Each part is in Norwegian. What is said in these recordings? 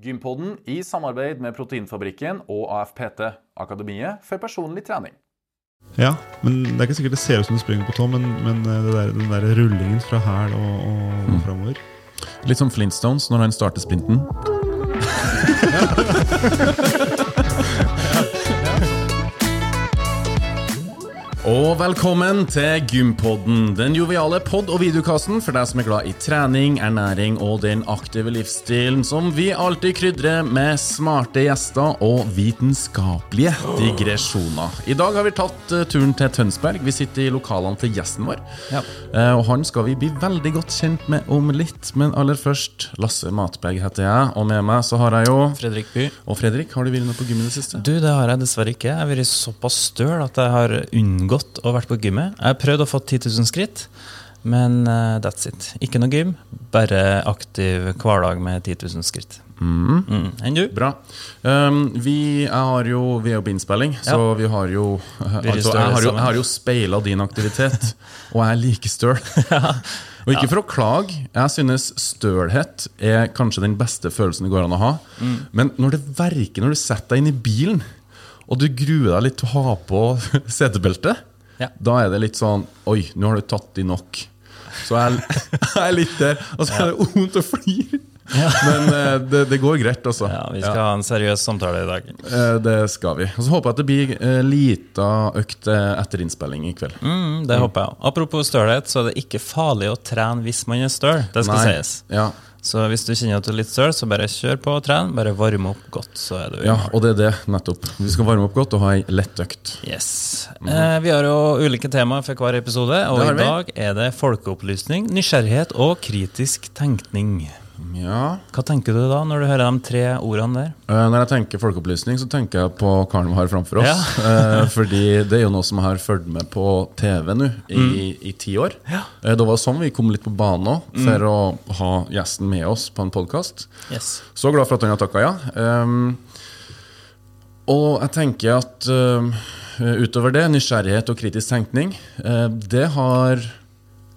Gympodden i samarbeid med Proteinfabrikken og AFPT, Akademiet for personlig trening. Ja, men det er ikke sikkert det ser ut som du springer på tå, men, men eh, det der, den der rullingen fra hæl og, og Mm. framover Litt som Flintstones når han starter sprinten. Og velkommen til Gympodden, den joviale pod- og videokassen for deg som er glad i trening, ernæring og den aktive livsstilen som vi alltid krydrer med smarte gjester og vitenskapelige digresjoner. I dag har vi tatt eh, turen til Tønsberg. Vi sitter i lokalene til gjesten vår. Ja. Eh, og han skal vi bli veldig godt kjent med om litt, men aller først Lasse Matberg heter jeg, og med meg så har jeg jo Fredrik By. Og Fredrik, har du vært noe på gymmet i det siste? Du, det har jeg dessverre ikke. Jeg har vært såpass støl at jeg har unngått å vært på gymmet. Jeg har prøvd å få 10 000 skritt, men uh, that's it. Ikke noe gym, bare aktiv hverdag med 10 000 skritt. Mm. Mm. Enn du? Bra. Um, vi, jo, er jo på innspilling, så vi har jo altså, Jeg har jo, jeg har jo speila din aktivitet, og jeg er like støl. Og ikke for å klage, jeg synes stølhet er kanskje den beste følelsen det går an å ha. Mm. Men når det verker når du setter deg inn i bilen, og du gruer deg litt til å ha på setebeltet, Ja. da er det litt sånn Oi, nå har du tatt i nok. Så jeg, jeg er litt der. Og så er det vondt å flire. Men eh, det, det går greit, altså. Ja, vi skal ha en seriøs samtale i dag. Eh, Det skal vi. Og så håper jeg at det blir eh, lita økt etter innspilling i kveld. Mm, det håper jeg. Apropos stølhet, så er det ikke farlig å trene hvis man er støl. Det skal Nei. sies. Ja, Så hvis du kjenner at du er litt søl, så bare kjør på og tren. Bare varme opp godt, så er du ja, og det er det, nettopp. Vi skal varme opp godt og ha ei lett økt. Yes. Eh, vi har jo ulike temaer for hver episode, og i dag er det folkeopplysning, nysgjerrighet og kritisk tenkning. Ja. Hva tenker du da når du hører de tre ordene der? Eh, Når jeg tenker folkeopplysning, så tenker jeg på karen vi har framfor oss. Eh, Fordi det er jo noe som jeg har fulgt med på TV nå i, i ti år. Ja. Eh, Det var sånn vi kom litt på banen òg, for å ha gjesten med oss på en podkast. Yes. Så glad for at han har takka ja. Um, og jeg tenker at um, utover det, nysgjerrighet og kritisk tenkning, det har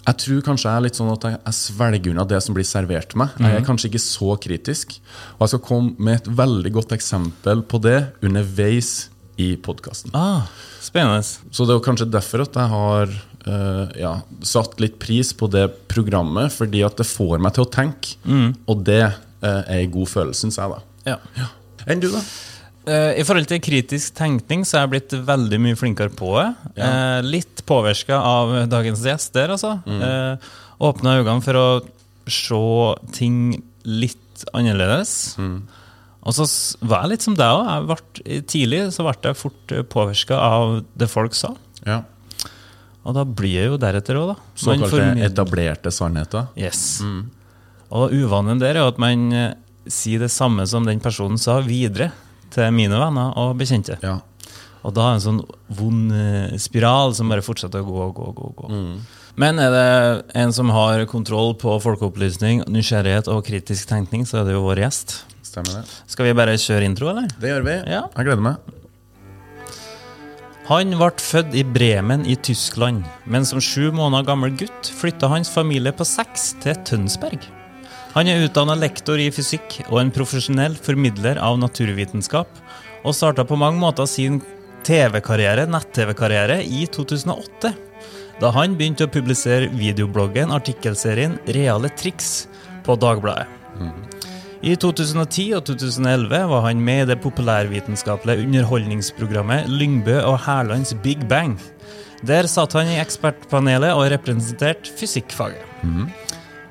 Jeg tror kanskje jeg er litt sånn at jeg, jeg svelger unna det som blir servert meg. Jeg er kanskje ikke så kritisk. Og jeg skal komme med et veldig godt eksempel på det underveis i podkasten. Ah, spennende. Så det er kanskje derfor at jeg har uh, ja, satt litt pris på det programmet, fordi at det får meg til å tenke. Og det uh, er en god følelse, syns jeg, da. Ja. Enn du, da? Eh, I forhold til kritisk tenkning så er jeg blitt veldig mye flinkere på det. Ja. litt påvirka av dagens gjester, altså. Mm. Åpna øynene for å se ting litt annerledes. Og så var jeg litt som deg òg. Tidlig så ble jeg fort påvirka av det folk sa. Ja. Og da blir jeg jo deretter òg, da. Såkalte etablerte sannheter. Yes. Og uvanen der er jo at man eh, sier det samme som den personen sa, videre til mine venner og bekjente. Ja. Og da er det en sånn vond eh, spiral som bare fortsetter å gå og gå. og gå, Mm. Men er det en som har kontroll på folkeopplysning, nysgjerrighet og kritisk tenkning, så er det jo vår gjest. Stemmer det. Skal vi bare kjøre intro, eller? Det gjør vi. Ja. Jeg gleder meg. Han ble født i Bremen i Tyskland, men som sju måneder gammel gutt flytta hans familie på seks til Tønsberg. Han er utdanna lektor i fysikk og en profesjonell formidler av naturvitenskap, og starta på mange måter sin TV-karriere, nett-TV-karriere i 2008, da han begynte å publisere videobloggen, artikkelserien Reale triks på Dagbladet. I 2010 og 2011 var han med i det populærvitenskapelige underholdningsprogrammet Lyngbø og Hærlands Big Bang. Der satt han i ekspertpanelet og representerte fysikkfaget.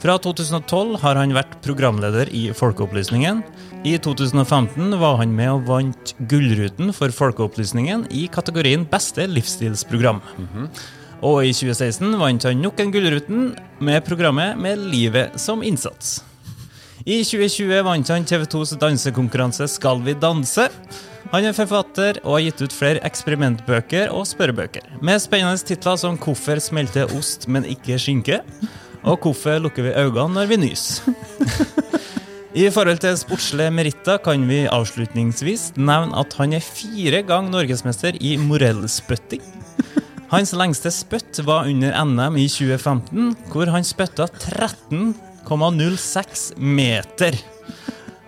Fra 2012 har han vært programleder i Folkeopplysningen. I 2015 var han med og vant Gullruten for Folkeopplysningen i kategorien Beste livsstilsprogram. Og i 2016 vant han nok en Gullruten med programmet Med livet som innsats. I 2020 vant han TV 2s dansekonkurranse Skal vi danse? Han er forfatter og har gitt ut flere eksperimentbøker og spørrebøker. Med spennende titler som 'Hvorfor smelter ost, men ikke skinke?' Og 'Hvorfor lukker vi øynene når vi nyser?' I forhold til sportslige meritter kan vi avslutningsvis nevne at han er fire ganger norgesmester i morellspytting. Hans lengste spytt var under NM i 2015, hvor han spytta 13,06 meter.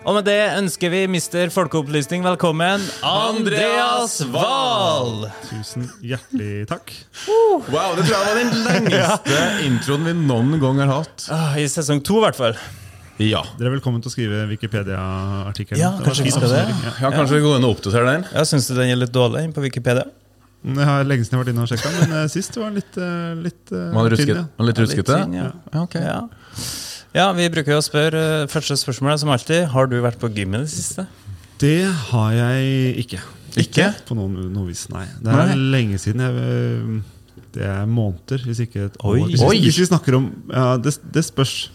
Og med det ønsker vi Mr. Folkeopplysning velkommen, Andreas Wahl! Tusen hjertelig takk. Wow, det tror jeg var den lengste introen vi noen gang har hatt. Ah, I sesong to, i hvert fall. Ja. Dere er velkommen til å skrive Wikipedia-artikkelen. Ja, kanskje vi skal det? ja, Kanskje vi går inn og oppdaterer den? Ja, Syns du den er litt dårlig inn på Wikipedia? Ja. Jeg har lenge siden jeg har vært inne og sjekka, men eh, sist var den litt, eh, litt eh, tynn, rusket- ja. var litt Ja, ruskete? ja. Ja, ok. Ja. Ja, vi bruker å spørre eh, første spørsmål som alltid. Har du vært på gym i det siste? Det har jeg ikke. Ikke? På noen, noen vis, nei. Det er Nei. lenge siden. Jeg, øh, det er måneder, hvis ikke et år. Hvis, Oi. vi- hvis vi snakker om ja, det, det spørs.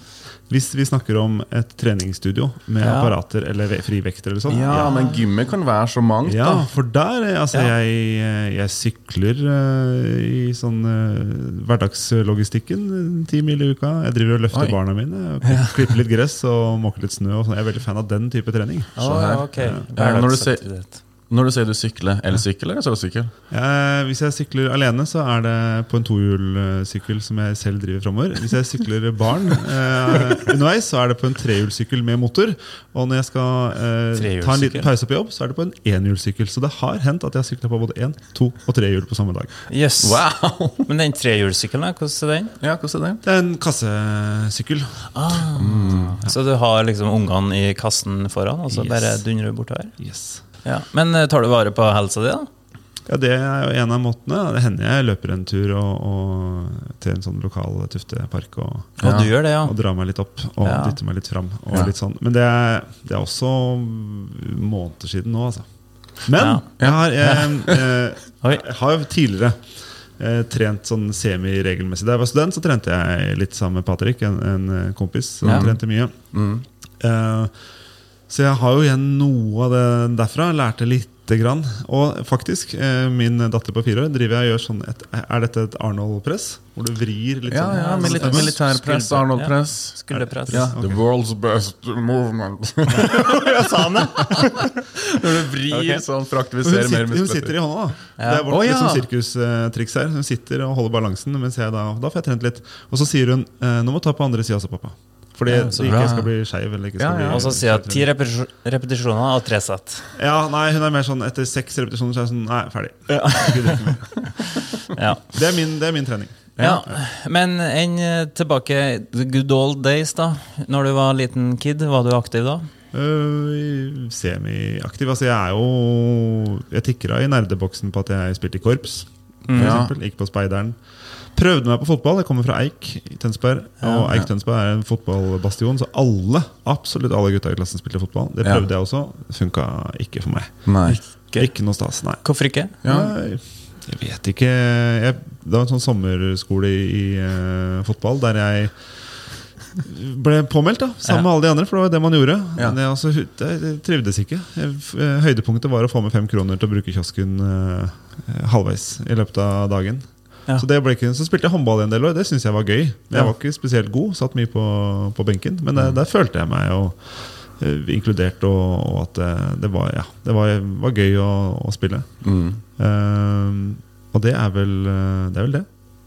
Hvis vi snakker om et treningsstudio med Ja. apparater eller frivekter eller sånn. Ja, men gymmet kan være så mangt, Ja, da. for der eh, Altså, Ja. jeg, eh, jeg sykler uh, i sånn uh, hverdagslogistikken ti mil i uka. Jeg driver og løfter Oi. barna mine. Klipper litt gress og måker litt snø. Og sånn. jeg er veldig fan av den type trening. Se her. Å, ok. Ja, når du ser-. Når du sier du sykler, elsykkel eller solossykkel? Eh, hvis jeg sykler alene, så er det på en tohjulssykkel som jeg selv driver framover. Hvis jeg sykler barn eh, underveis, så er det på en trehjulssykkel med motor. Og når jeg skal eh, ta en liten pause på jobb, så er det på en enhjulssykkel. Så det har hendt at jeg har sykla på både én, to og tre hjul på samme dag. Yes. Wow! Men den trehjulssykkelen, da, hvordan er den? Ja, hvordan er det? Det er en kassesykkel. Så du har liksom ungene i kassen foran, og så Yes. bare dundrer du bortover? Yes. Ja. Men eh, tar du vare på helsa di, da? Ja, Det er jo en av måtene. Det hender jeg løper en tur og, og til en sånn lokal tuftepark og, Og Ja. du gjør det, ja? og drar meg litt opp og Ja. dytter meg litt fram. Og litt sånn. Men det er, det er også måneder siden nå, altså. Men jeg har, jeg, eh, Oi. jeg har tidligere eh, trent sånn semi-regelmessig. Da jeg var student, så trente jeg litt sammen med Patrick, en, en eh, kompis som trente mye. Mm. Eh, så jeg har jo igjen noe av det derfra. Lærte lite grann. Og faktisk, eh, min datter på fire år driver jeg og gjør sånn et, Er dette et Arnold-press? Hvor du vrir litt Ja, sånn? ja, mili sånn- militærpress, Arnold-press. Skulderpress. Ja, The world's best movement. jeg sa det? Når du vrir okay. sånn for å Og aktivisere mer sitter, hun sitter i hånda, da. Ja. Det er vårt oh, ja. liksom, sirkustriks her. Hun sitter og holder balansen, mens jeg da Da får jeg trent litt. Og så sier hun eh, 'nå må du ta på andre sida også, pappa'. Fordi Ja, det så ikke skal bli skeiv. Ja, ja. Og så sier jeg ti repetisjoner og tre sett. Ja, nei, hun er mer sånn etter seks repetisjoner så er hun sånn Nei, ferdig. Ja. Det er min, det er min trening. ja. Men enn eh, tilbake the good old days, da. Når du var liten kid, var du aktiv da? Uh, Semiaktiv. Altså, jeg er jo Jeg tikra i nerdeboksen på at jeg spilte i korps. For Ja. eksempel. Gikk på Speideren. Prøvde meg på fotball. Jeg kommer fra Eik i Tønsberg. Og Eik Tønsberg er en fotballbastion, så alle absolutt alle gutta i klassen spilte fotball. Det prøvde jeg også. Funka ikke for meg. Nei. Ikke. Ikke noe stas, nei. Hvorfor ikke? Ja. Nei, Jeg vet ikke jeg, Det var en sånn sommerskole i, i uh, fotball der jeg ble påmeldt, da sammen Ja. med alle de andre. For det var det man gjorde. Ja. Men jeg, altså, jeg, jeg trivdes ikke. Eh, høydepunktet var å få med fem kroner til å bruke kiosken uh, halvveis i løpet av dagen. Ja. Så, det ble ikke, så spilte jeg håndball en del år. Det syntes jeg var gøy. Jeg var ikke spesielt god, satt mye på, på benken. Men der, der følte jeg meg jo eh, inkludert, og, og at det, det, var, ja, det var, var gøy å, å spille. Mm. Ehm, og det er vel eh, det. Er vel det.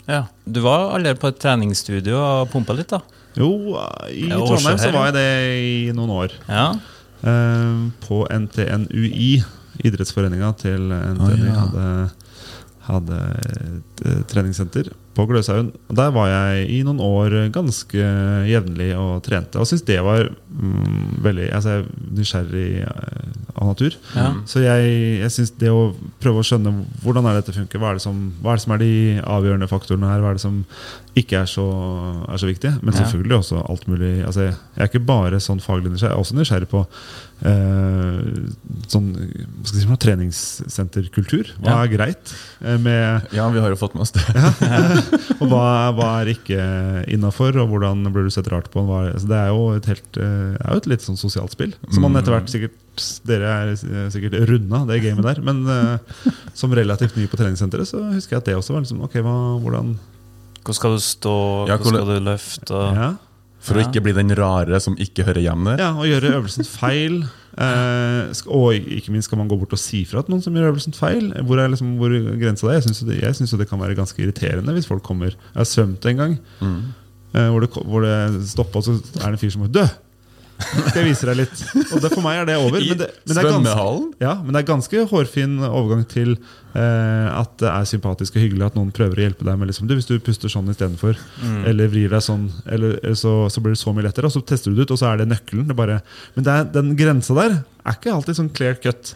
Ja. Du var allerede på et treningsstudio og pumpa litt, da? Jo, i Trondheim så var jeg det i noen år. Ja. Ehm, på NTNUI, idrettsforeninga til NTNU, Å, ja. hadde, hadde et eh, treningssenter på Gløshaugen. Der var jeg i noen år ganske jevnlig og trente. Og syntes det var mm, veldig altså, jeg er nysgjerrig eh, av natur. Ja. Så jeg, jeg synes det å prøve å skjønne hvordan er dette funker, hva er det som, hva er, det som er de avgjørende faktorene her, hva er det som ikke er så, er så viktig. Men selvfølgelig også alt mulig. Altså, jeg, er ikke bare sånn faglig nysgjerrig, jeg er også nysgjerrig på sånn hva skal jeg si, treningssenterkultur. Hva Ja. er greit? eh, Med, Ja, vi har jo fått med oss det. og hva, hva er ikke innafor, og hvordan blir du sett rart på? Hva altså, det er jo et helt eh, er jo et litt sånn sosialt spill. Som man etter hvert sikkert Dere er eh, sikkert runda det gamet der. Men eh, som relativt ny på treningssenteret, så husker jeg at det også var liksom Ok, hva, hvordan Hvor skal du stå, Ja, hvor hvordan- skal du løfte? Ja. For å ikke bli den rare som ikke hører hjemme der. ja, og gjøre øvelsen feil. Eh, og ikke minst skal man gå bort og si fra til noen som gjør øvelsen feil. Hvor er liksom, hvor grensa det? Jeg syns det, jo kan være ganske irriterende hvis folk kommer Jeg har svømt en gang Mm. eh, hvor, det, hvor det stoppa, og så er det en fyr som bare Dø! Skal jeg vise deg litt. Og det, For meg er det over. Men det, men det er ganske, ja, men det er ganske hårfin overgang til eh, at det er sympatisk og hyggelig at noen prøver å hjelpe deg med liksom, du, Hvis du puster sånn istedenfor, Mm. eller vrir deg sånn, eller, eller så, så blir det så mye lettere. Og så tester du det ut, og så er det nøkkelen. Det bare, men det er, den grensa der er ikke alltid sånn clear cut.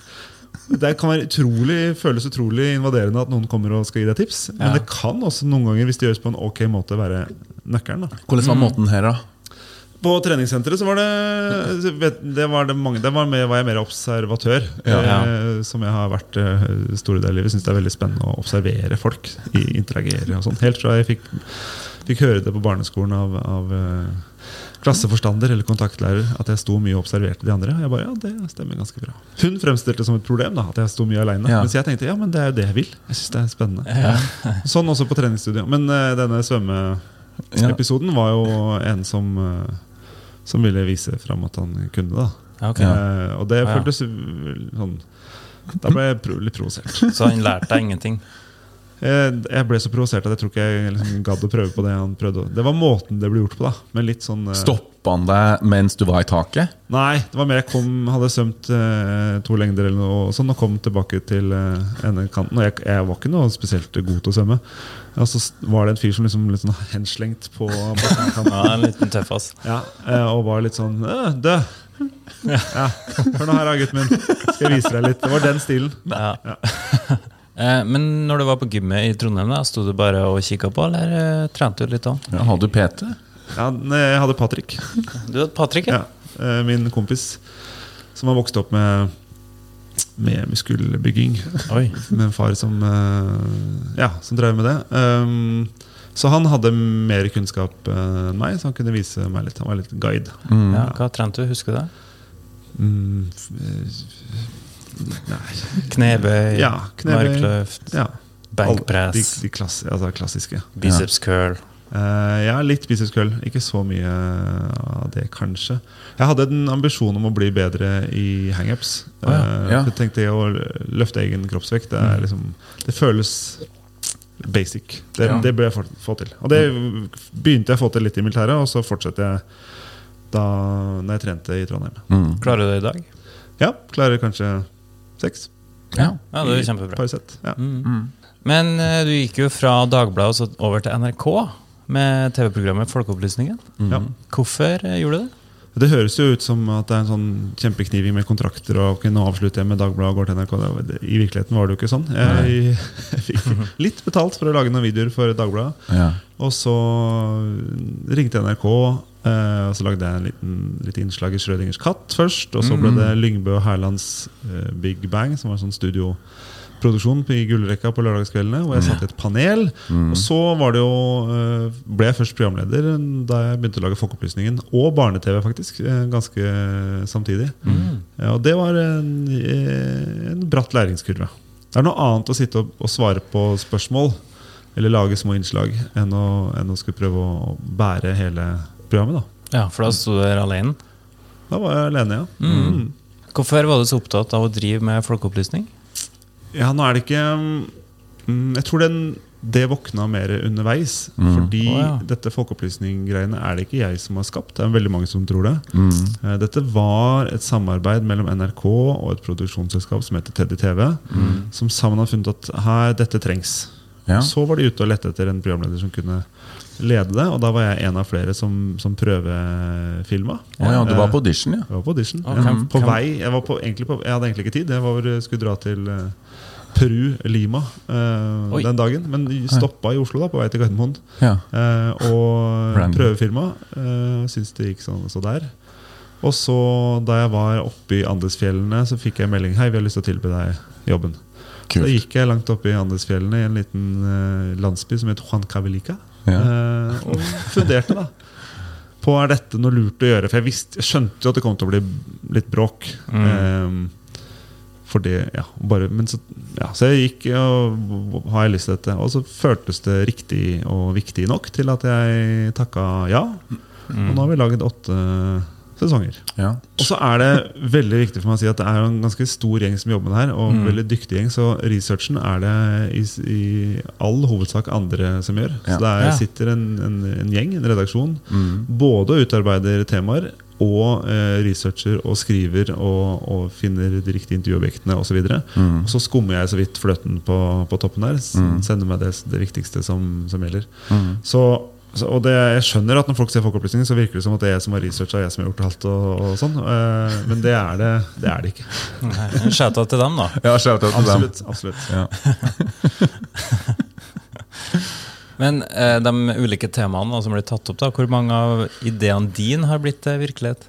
Det kan være utrolig, føles utrolig invaderende at noen kommer og skal gi deg tips. Men Ja. det kan også noen ganger, hvis det gjøres på en ok måte, være nøkkelen. da Hvordan var måten her, da? På treningssenteret så var det, det var det mange, det var, mer, var jeg mer observatør. Ja. Eh, som jeg har vært eh, store deler av livet. Syns det er veldig spennende å observere folk. I, interagere og sånn. Helt fra jeg fikk, fikk høre det på barneskolen av, av eh, klasseforstander eller kontaktlærer at jeg sto mye og observerte de andre. Og Jeg bare, ja, det stemmer ganske bra Hun fremstilte det som et problem da, at jeg sto mye aleine. Ja. Mens jeg tenkte ja, men det er jo det jeg vil. Jeg synes det er spennende Sånn også på treningsstudio. Men eh, denne svømmeepisoden var jo en som eh, Som ville vise fram at han kunne det. da Ok. Eh, Og det Ja. føltes sånn Da ble jeg pro- litt provosert. Så han lærte deg ingenting? Jeg, jeg ble så provosert at jeg tror ikke jeg liksom gadd å prøve på det han prøvde. Det var måten det ble gjort på, da. Men litt sånn eh, Stoppa han deg mens du var i taket? Nei, det var mer jeg kom, hadde svømt eh, to lengder eller noe sånn, og kom tilbake til eh, ene kanten. Og jeg, jeg var ikke noe spesielt god til å svømme. Og så var det en fyr som liksom litt sånn henslengt på bassengkanten. Ja, en liten tøffass. Ja, eh, og var litt sånn Død! Dø! Ja, Hør nå her, gutten min. Skal jeg vise deg litt. Det var den stilen. Ja. ja. Men når du var på gymmet i Trondheim, da, sto du bare og kikka på, eller eh, trente du litt òg? Ja, Hadde du PT? Ja, jeg hadde Patrick. Du hadde Patrick, ja? Ja, eh, min kompis som har vokst opp med, med muskelbygging. Oi. Med en far som, eh, ja, som drev med det. Um, så han hadde mer kunnskap eh, enn meg, så han kunne vise meg litt. Han var litt guide. Mm. Ja, hva trente du? Husker du det? Mm, eh, nei Knebøy, Ja, knebøy. markløft, Ja. benkpress, De, de klass, altså klassiske. biceps curl. Eh, ja, litt business curl. Ikke så mye av det, kanskje. Jeg hadde en ambisjon om å bli bedre i hangups. Oh, ja, Eh, ja. for Jeg tenkte å løfte egen kroppsvekt. Det, er liksom, det føles basic. Det, Ja. det bør jeg få, få til. Og det begynte jeg å få til litt i militæret, og så fortsetter jeg da når jeg trente i Trondheim. Mm. Klarer du det i dag? Ja, klarer kanskje seks. Ja. Ja, det er kjempebra. Par sett. Ja. Mm. Mm. Men eh, du gikk jo fra Dagbladet over til NRK med TV-programmet Folkeopplysningen. Mm. Ja. Hvorfor eh, gjorde du det? Det høres jo ut som at det er en sånn kjempekniving med kontrakter. og okay, nå avslutter jeg med Dagbladet og går til NRK. I virkeligheten var det jo ikke sånn. Jeg, jeg fikk litt betalt for å lage noen videoer for Dagbladet. Ja. Og så ringte NRK, eh, og så lagde jeg en liten, litt innslag i Schrødingers katt først. Og så ble det Lyngbø og Herlands eh, Big Bang, som var en sånn studioproduksjon på- i gullrekka på lørdagskveldene. Hvor jeg satt i et panel. Mm. Og så var det jo, eh, ble jeg først programleder da jeg begynte å lage Folkeopplysningen. Og barne-TV, faktisk. eh, Ganske samtidig. Mm. og det var en, eh, en bratt læringskurve. Det er noe annet å sitte og, og svare på spørsmål eller lage små innslag enn å, enn å skulle prøve å bære hele programmet. Da Ja, For da sto du der alene. Da var jeg alene, ja. Mm. Hvorfor var du så opptatt av å drive med folkeopplysning? Ja, nå er det ikke mm, Jeg tror den, det våkna mer underveis. Mm. Fordi oh, ja. dette folkeopplysning-greiene er det ikke jeg som har skapt. Det er veldig mange som tror det. Mm. Eh, Dette var et samarbeid mellom NRK og et produksjonsselskap som heter Teddy TV. Som sammen har funnet at her, dette trengs. Ja. Så var de ute og lette etter en programleder som kunne lede det. Og da var jeg en av flere som, som prøvefilma. Oh, ja, du var på audition, ja. Jeg var på audition. Å, Jeg, på vei, jeg, var på, på, jeg hadde egentlig ikke tid. Jeg var, skulle dra til eh, Peru, Lima, eh, den dagen. Men stoppa i Oslo da, på vei til Gardermoen ja. eh, og Brandon. prøvefilma. Uh, Syns det gikk sånn så der. Og så, da jeg var oppe i Andesfjellene, så fikk jeg melding Hei, vi har lyst til å tilby deg jobben. Så da gikk jeg langt oppe i Andesfjellene, i en liten eh, landsby som het Juan Cavelica. Ja. eh, og funderte da på er dette noe lurt å gjøre. For jeg, visste, jeg skjønte jo at det kom til å bli litt bråk. Eh, for det, ja, bare, men så, ja, så jeg gikk og har jeg lyst til dette. Og så føltes det riktig og viktig nok til at jeg takka ja. Og nå har vi laget åtte sesonger. Ja. Og så er det veldig viktig for meg å si at det er en ganske stor gjeng som jobber med det her. Og mm. veldig dyktig gjeng, Så researchen er det i, i all hovedsak andre som gjør. Ja. Så er, Ja. sitter en, en, en gjeng, en redaksjon, Mm. både og utarbeider temaer og eh, researcher og skriver og, og finner de riktige intervjuobjektene osv. Og, Mm. og så skummer jeg så vidt fløten på, på toppen der. Mm. Sender meg det, det viktigste som, som gjelder. Mm. Så, så, og det, jeg skjønner at når folk ser Folkeopplysningen, så virker det som at det er jeg som har researcha, jeg som har gjort alt. og, og sånn Eh, Men det er det, det er det ikke. Skjæta til dem, da. Ja, til absolutt. dem. Absolutt Ja. Men eh, de ulike temaene som blir tatt opp, da, hvor mange av ideene dine har blitt til virkelighet?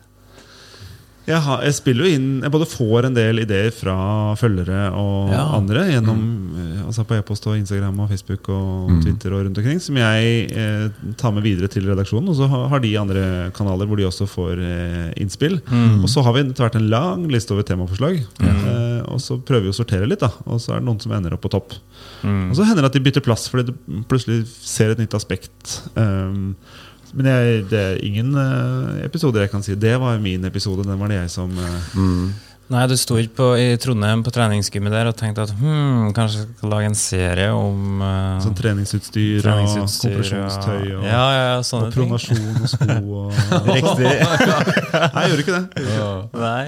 Jeg, har, jeg spiller jo inn Jeg både får en del ideer fra følgere og Ja. andre gjennom mm. altså på e-post og Instagram og Facebook og Mm. Twitter og rundt omkring, som jeg eh, tar med videre til redaksjonen. Og så har, de andre kanaler hvor de også får eh, innspill. Mm. Og så har vi etter hvert en lang liste over temaforslag. Eh, og så prøver vi å sortere litt, da og så er det noen som ender opp på topp. Mm. Og så hender det at de bytter plass fordi de plutselig ser et nytt aspekt. Um, men jeg, det er ingen uh, episoder jeg kan si det var min episode. Den var det jeg som uh, Mm. Nei, du sto ikke på, i Trondheim på treningsgymmet der og tenkte at hmm, kanskje jeg skal lage en serie om uh, Sånn treningsutstyr, treningsutstyr og kompresjonstøy og, ja, ja, og ting. pronasjon og sko og Riktig. Nei, jeg gjorde ikke det. Nei.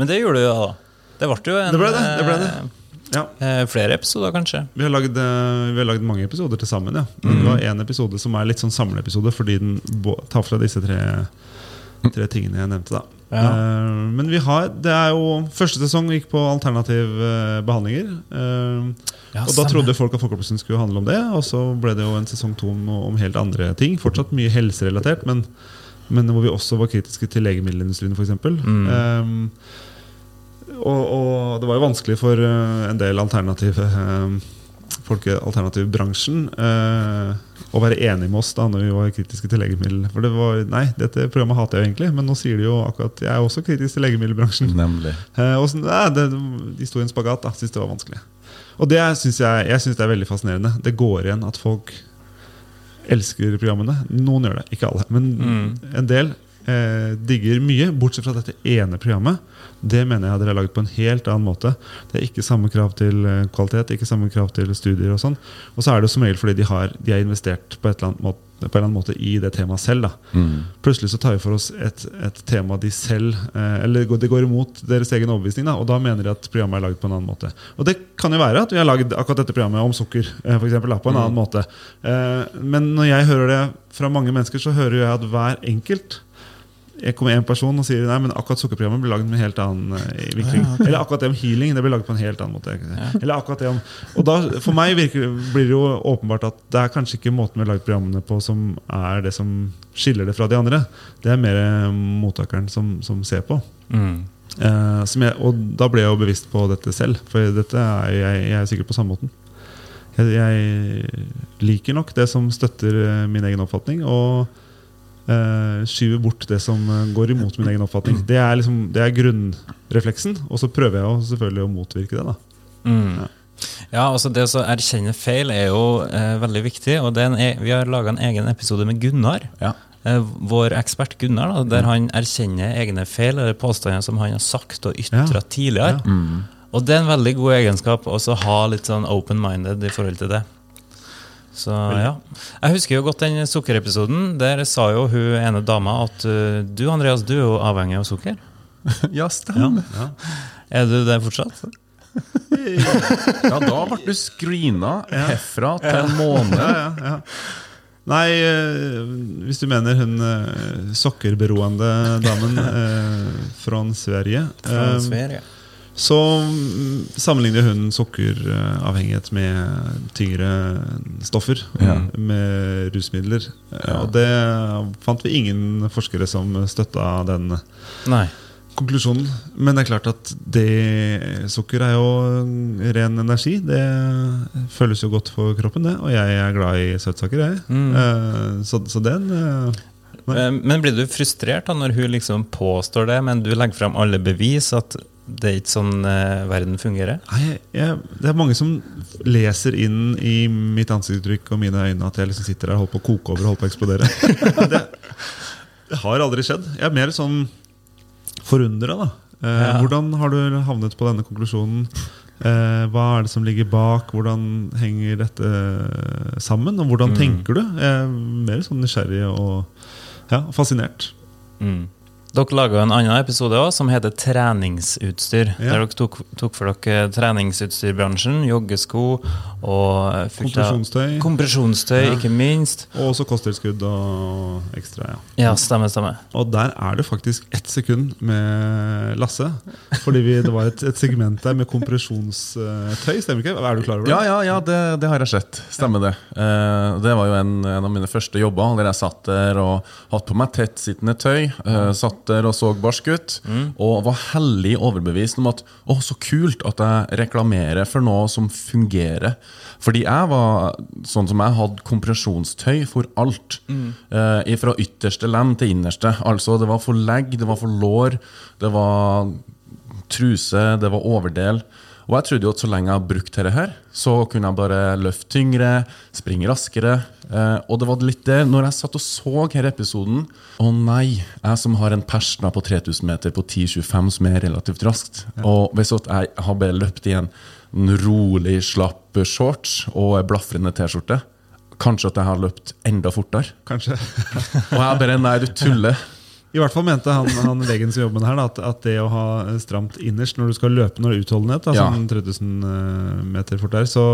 Men det gjorde du jo, da. Det ble jo en Det ble det, det ble det. eh, Ja. eh, flere episoder, kanskje. Vi har lagd, eh, vi har lagd mange episoder til sammen. Ja. Men Det var én episode som er litt sånn samleepisode, fordi den tar fra disse tre, tre tingene jeg nevnte. da Ja. Eh, Men vi har, det er jo første sesong gikk på alternative eh, behandlinger. Eh, Ja, og da trodde folk at Folkeopplysningen skulle handle om det. Og så ble det jo en sesong to om, om helt andre ting. Fortsatt mye helserelatert, men, men hvor vi også var kritiske til legemiddelindustrien, f.eks. Mm. Og, og det var jo vanskelig for eh, en del alternative eh, folk i alternativbransjen eh, å være enig med oss da når vi var kritiske til legemiddel. For det var, nei, dette programmet hater jeg egentlig, men nå sier de jo akkurat jeg er også kritisk til legemiddelbransjen. Nemlig. Eh, og så, nei, det, de sto i en spagat. da, Syntes det var vanskelig. Og det synes jeg, jeg synes det er veldig fascinerende. Det går igjen at folk elsker programmene. Noen gjør det, ikke alle. Men Mm. en del eh, digger mye, bortsett fra dette ene programmet. Det mener jeg dere har laget på en helt annen måte. Det er ikke samme krav til eh, kvalitet, ikke samme krav til studier. Og sånn Og så er det som regel fordi de har, de har investert på, måte, på en eller annen måte i det temaet selv. da Mm. Plutselig så tar vi for oss et, et tema de selv eh, Eller det går imot deres egen overbevisning, da, og da mener de at programmet er laget på en annen måte. Og det kan jo være at vi har laget akkurat dette programmet om sukker eh, for eksempel, da, på en annen måte. Eh, men når jeg hører det fra mange mennesker, så hører jeg at hver enkelt jeg kommer en person og sier nei, men akkurat sukkerprogrammet ble laget med en helt annen eh, vinkling. Eller akkurat det om healing det ble laget på en helt annen måte. Eller akkurat det om Og da, For meg virker, blir det jo åpenbart at det er kanskje ikke måten vi har laget programmene på som er det som skiller det fra de andre. Det er mer eh, mottakeren som, som ser på. Mm. Eh, som jeg, og da ble jeg jo bevisst på dette selv, for dette er jeg, jeg er sikkert på samme måten. Jeg, jeg liker nok det som støtter eh, min egen oppfatning, og eh, skyver bort det som eh, går imot min egen oppfatning. Det er, liksom, det er grunnrefleksen, og så prøver jeg selvfølgelig å motvirke det. da Mm. Ja, altså Det å erkjenne feil er jo eh, veldig viktig. Og det er en, e- Vi har laga en egen episode med Gunnar. Ja. Eh, vår ekspert Gunnar, da, der han erkjenner egne feil eller påstander som han har sagt og ytra Ja. tidligere. Mm. Og det er en veldig god egenskap å ha litt sånn open-minded i forhold til det. Så ja. Jeg husker jo godt den sukkerepisoden. Der sa jo hun ene dama at uh, du Andreas, du er jo avhengig av sukker. Ja, stemmer. Er du det fortsatt? Ja, da ble du screena herfra til en måned. Ja, ja, ja. Nei, eh, hvis du mener hun eh, sokkerberoende damen eh, fra Sverige Fra eh, Sverige. Så mm, sammenligner hun sukkeravhengighet med tyngre stoffer. Ja. Med rusmidler. Ja. Og det fant vi ingen forskere som støtta den Nei. konklusjonen. Men det er klart at det sukker er jo ren energi. Det føles jo godt for kroppen, det. Og jeg er glad i søtsaker, jeg. Mm. Eh, så, så den eh, Nei. Eh, Men blir du frustrert da når hun liksom påstår det, men du legger fram alle bevis at det er ikke sånn eh, verden fungerer? Nei, jeg, det er mange som leser inn i mitt ansiktsuttrykk og mine øyne at jeg liksom sitter der og holder på å koke over og holder på å eksplodere. det, det har aldri skjedd. Jeg er mer sånn forundra, da. Eh, Ja. Hvordan har du havnet på denne konklusjonen? Eh, hva er det som ligger bak? Hvordan henger dette sammen? Og Mm. hvordan tenker du? Jeg er mer sånn nysgjerrig og ja, fascinert. Mm. Dere laga en annen episode også, som heter Treningsutstyr. Ja. Der dere tok, tok for dere treningsutstyrbransjen, joggesko og eh, Kompresjonstøy. Kompresjonstøy, Ja. ikke minst. Og også kosttilskudd og ekstra, ja. Ja, stemmer, stemmer. Og der er det faktisk ett sekund med Lasse. Fordi vi, det var et, et segment der med kompresjonstøy, stemmer ikke? Er du klar over det? Ja, ja, ja det, det har jeg sett. Stemmer det. Eh, det var jo en, en av mine første jobber, der jeg satt der og hatt på meg tettsittende tøy. eh, satt der og så barsk ut. Og var hellig overbevist om at å, så kult at jeg reklamerer for noe som fungerer. Fordi jeg var sånn som jeg hadde kompresjonstøy for alt. Eh, fra ytterste lem til innerste. Altså, det var for legg, det var for lår, det var truse, det var overdel. Og jeg trodde jo at så lenge jeg har brukt dette her, så kunne jeg bare løfte tyngre, springe raskere. Eh, og det var litt det, når jeg satt og så denne episoden Å nei, jeg som har en persna på 3000 meter på 10,25 som er relativt raskt. Og hvis jeg har bare løpt i en, rolig, slapp shorts og en blafrende T-skjorte, kanskje at jeg har løpt enda fortere. Kanskje. Og jeg bare Nei, du tuller. I hvert fall mente han, han legen som jobber med det her, at, at det å ha stramt innerst når du skal løpe når utholdenhet, da, Ja. sånn 3000 eh, meter fort der, så,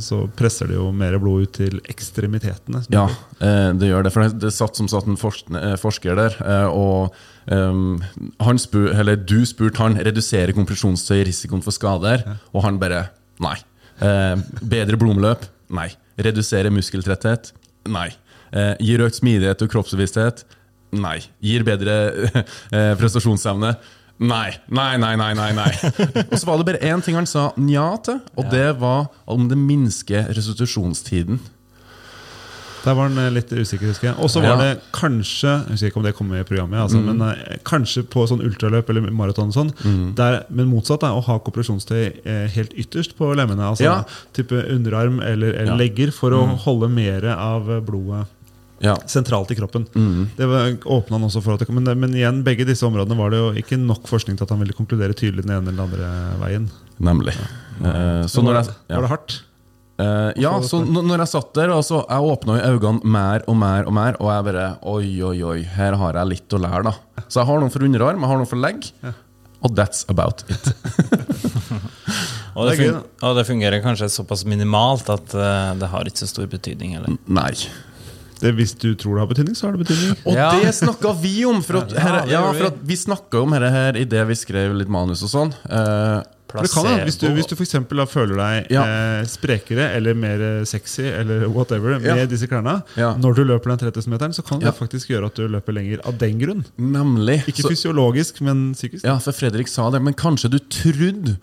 så presser det jo mer blod ut til ekstremitetene. Ja, det eh, det gjør det. For det, satt som satt en eh, forsker der, og han spur, eller du spurte han reduserer kompresjonstøy risikoen for skader, og han bare nei. Bedre blodomløp? Nei. Redusere muskeltretthet? Nei. Gir økt smidighet og kroppsbevissthet? Nei. Gir bedre eh, prestasjonsevne? Nei, nei, nei, nei, nei, nei. Og så var det bare én ting han sa nja til, og det var om det minsker restitusjonstiden. Der var han eh, litt usikker, husker jeg. Og så var Ja. det kanskje Jeg husker ikke om det kom med i programmet, altså, men eh, kanskje på sånn ultraløp eller maraton sånn. Der, men motsatt, er å ha kompresjonstøy eh, helt ytterst på lemmene. Altså Ja. type underarm eller, eller Ja. legger, for å holde mer av blodet Ja. sentralt i kroppen. Det var- åpna han også for at det, men, men igjen, begge disse områdene var det jo ikke nok forskning til at han ville konkludere tydelig den ene eller den andre veien. Nemlig. Eh, så når jeg, det, ja. var det hardt? Eh, ja, så når jeg satt der, og så jeg åpna øynene mer og mer, og mer, og jeg bare Oi, oi, oi, her har jeg litt å lære, da. Så jeg har noen for underarm, jeg har noen for legg, og that's about it. Og det, Det er gøy, fun og det fungerer kanskje såpass minimalt at eh, det har ikke så stor betydning. heller. Nei. Det, hvis du tror det har betydning, så har det betydning. Og Ja. det snakka vi om! For at, her, ja, vi. for at vi snakka om dette her i det vi skrev litt manus og sånn. Uh, det kan, hende, hvis du, hvis du for eksempel da føler deg Ja. eh, sprekere eller mer eh, sexy eller whatever med Ja. disse klærne Ja. når du løper den 3000-meteren, så kan det faktisk gjøre at du løper lenger av den grunn. nemlig. Ikke Så- fysiologisk, men psykisk. Ja, for Fredrik sa det, men kanskje du trodde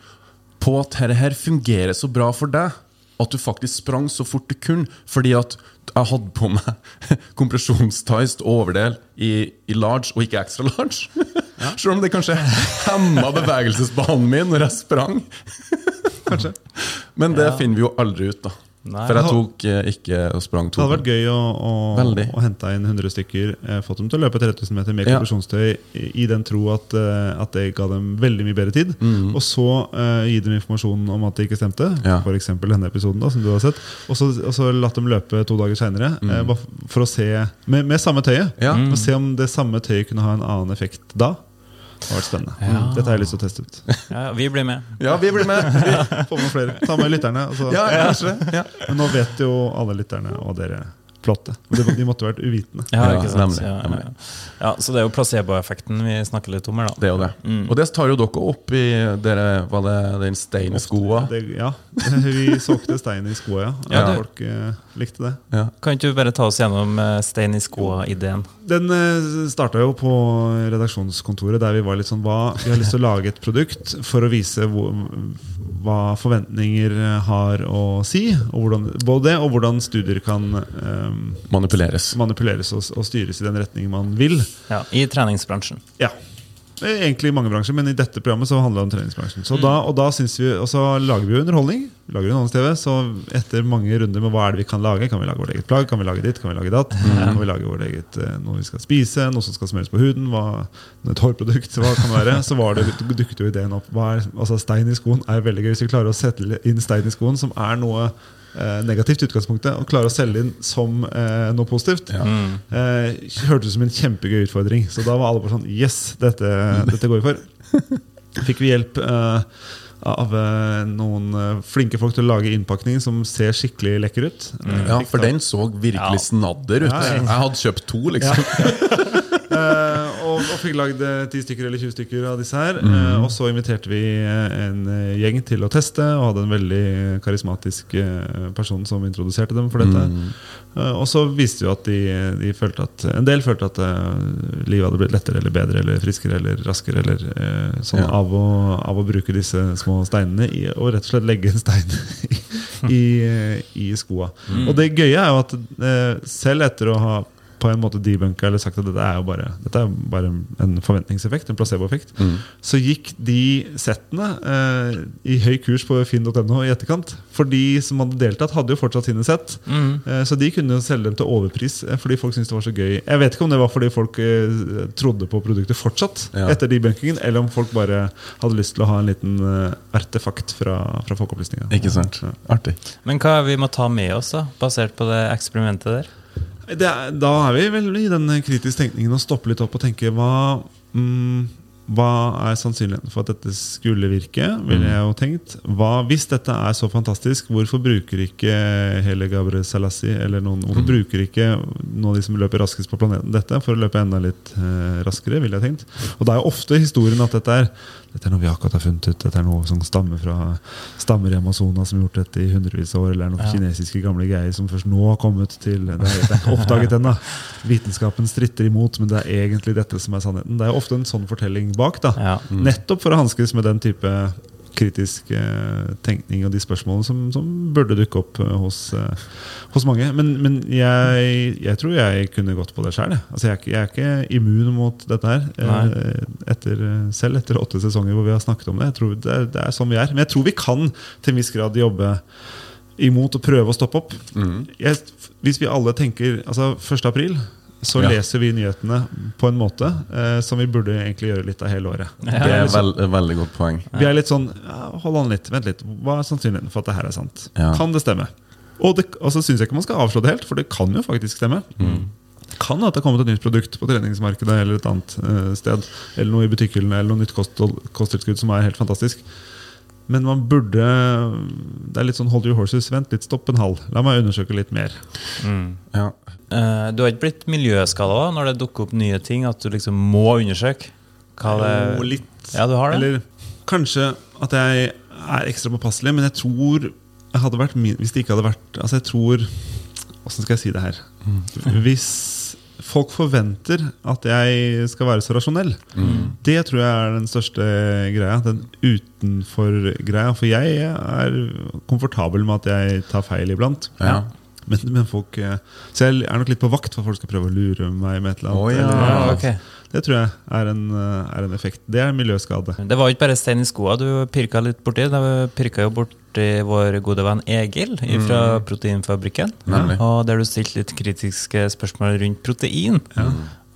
på at dette her fungerer så bra for deg at du faktisk sprang så fort du kunne fordi at jeg hadde på meg kompresjonstights overdel i, i large og ikke extra large. Selv om det kanskje hemma bevegelsesbanen min når jeg sprang. Kanskje. Men det Ja. finner vi jo aldri ut, da. Nei. For jeg tok eh, ikke og sprang to. Det hadde vært gøy å, å, å hente inn 100 stykker, eh, fått dem til å løpe 3000 meter med Ja. kompresjonstøy i, i den tro at, eh, at det ga dem veldig mye bedre tid. Og så uh, gi dem informasjon om at det ikke stemte, Mm. Ja. f.eks. denne episoden da, som du har sett. Og så, og så latt dem løpe to dager seinere for å se med, med samme tøyet. Mm. Ja. Mm. Og se om det samme tøyet kunne ha en annen effekt da. Det har vært spennende. Ja. Dette har jeg lyst til å teste ut. Ja, vi blir med. Ja, vi blir med! Få med flere. Ta med lytterne. og Ja, kanskje. Ja. Men nå vet jo alle lytterne og dere flotte. De, de måtte vært uvitende. Ja, Ja, ikke sant? nemlig, Ja, ja, nemlig. ja. ja, Så det er jo placeboeffekten vi snakker litt om her, da. Det er jo det. Og det tar jo dere opp i dere, var det den steinen i skoa? ja, vi solgte stein i skoa, ja. Ja, du- Folk eh, likte det. Ja. Kan ikke du bare ta oss gjennom eh, stein i skoa-ideen? Den uh, starta jo på redaksjonskontoret, der vi var litt sånn hva, Vi har lyst til å lage et produkt for å vise hvor, hva forventninger eh, har å si. Og hvordan, både det, og hvordan studier kan eh, Manipuleres. manipuleres og, og styres i den retningen man vil. Ja, I treningsbransjen. Ja. Egentlig i mange bransjer, men i dette programmet så handler det om treningsbransjen. Så da, og da vi, og så lager vi jo underholdning. lager underholdnings-TV, så etter mange runder med hva er det vi kan lage Kan vi lage vårt eget plagg, kan vi lage ditt, kan vi lage datt? Kan vi lage vårt eget eh, noe vi skal spise, noe som skal smøres på huden? Hva, et hårprodukt, hva kan det være? Så var det, dukket jo ideen opp. Hva er, altså Stein i skoen er veldig gøy. Hvis vi klarer å sette inn stein i skoen, som er noe eh, negativt utgangspunktet, og klarer å selge inn som eh, noe positivt, eh, hørtes ut som en kjempegøy utfordring. Så da var alle bare sånn Yes, dette, dette går vi for. Fikk vi hjelp eh, av eh, noen flinke folk til å lage innpakning som ser skikkelig lekker ut. Eh, Ja, for den så virkelig snadder ut. Ja, ja. Jeg hadde kjøpt to, liksom. Eh, og, og fikk lagd eh, 10 stykker eller 20 stykker av disse her. Mm. Eh, og så inviterte vi eh, en eh, gjeng til å teste, og hadde en veldig karismatisk eh, person som introduserte dem for dette. Mm. Eh, og så viste jo at de, de følte at en del følte at eh, livet hadde blitt lettere eller bedre eller friskere eller raskere eller eh, sånn Ja. av, å, av å bruke disse små steinene i, og rett og slett legge en stein i, i, i skoa. Og det gøye er jo at eh, selv etter å ha på en måte debunka eller sagt at dette er jo bare, dette er bare en forventningseffekt, en placeboeffekt, så gikk de settene eh, i høy kurs på finn.no i etterkant. For de som hadde deltatt, hadde jo fortsatt sine sett. Eh, så de kunne jo selge dem til overpris eh, fordi folk syntes det var så gøy. Jeg vet ikke om det var fordi folk eh, trodde på produktet fortsatt Ja. etter debunkingen, eller om folk bare hadde lyst til å ha en liten eh, artefakt fra, fra folkeopplysninga. Ikke sant? Ja. Artig. Men hva er vi må ta med oss, da, basert på det eksperimentet der? Er, da er vi vel i den kritiske tenkningen å stoppe litt opp og tenke hva mm, hva er sannsynligheten for at dette skulle virke? ville jeg jo tenkt hva, Hvis dette er så fantastisk, hvorfor bruker ikke hele Gabriel Salassi eller noen, hvorfor bruker ikke noen av de som løper raskest på planeten dette for å løpe enda litt eh, raskere? ville jeg tenkt Og det er jo ofte historien at dette er dette er noe vi akkurat har funnet ut. Dette er noe som stammer fra stammer i Amazonas som har gjort dette i hundrevis av år. Eller er noen Ja. kinesiske gamle greier som først nå har kommet til Det er, det er ikke oppdaget ennå. Vitenskapen stritter imot, men det er egentlig dette som er sannheten. Det er ofte en sånn fortelling bak. da Ja. Nettopp for å hanskes med den type kritisk eh, tenkning og de spørsmålene som, som burde dukke opp eh, hos, eh, hos mange. Men, men jeg, jeg tror jeg kunne gått på det sjøl. Altså jeg, er ikke- jeg er ikke immun mot dette her. eh, etter, selv etter åtte sesonger hvor vi har snakket om det. Jeg tror det, er, det er sånn vi er. Men jeg tror vi kan til en viss grad jobbe imot og prøve å stoppe opp. Jeg, hvis vi alle tenker altså 1. april, så Ja. leser vi nyhetene på en måte eh, som vi burde egentlig gjøre litt av hele året. Det er litt sånn- vel, et veldig godt poeng. vi er litt sånn ja, Hold an litt, vent litt. Hva er sannsynligheten for at det her er sant? Ja. Kan det stemme? Og, det, og så syns jeg ikke man skal avslå det helt, for det kan jo faktisk stemme. Det kan at det har kommet et nytt produkt på treningsmarkedet eller et annet eh, sted. Eller noe i butikkhyllene eller noe nytt kosttilskudd som er helt fantastisk. Men man burde Det er litt sånn hold your horses. Vent litt, stopp en halv. La meg undersøke litt mer. Ja. Eh, du har ikke blitt miljøskada når det dukker opp nye ting? At du liksom må undersøke? Hva det Jo, litt. Ja, du har det? Eller kanskje at jeg er ekstra påpasselig, men jeg tror jeg hadde vært min, Hvis det ikke hadde vært Altså, jeg tror Åssen skal jeg si det her? Hvis folk forventer at jeg skal være så rasjonell, det tror jeg er den største greia. Den utenfor-greia. For jeg er komfortabel med at jeg tar feil iblant. Ja. Men, men folk eh, Så jeg er nok litt på vakt for at folk skal prøve å lure meg med et eller annet. Oh, ja. eller- Ja, ok. Det tror jeg er en, eh, er en effekt. Det er miljøskade. Det var jo ikke bare stein i skoa du pirka litt borti. Du pirka jo borti vår gode venn Egil fra Proteinfabrikken. Nemlig. Og der du stilte litt kritiske spørsmål rundt protein.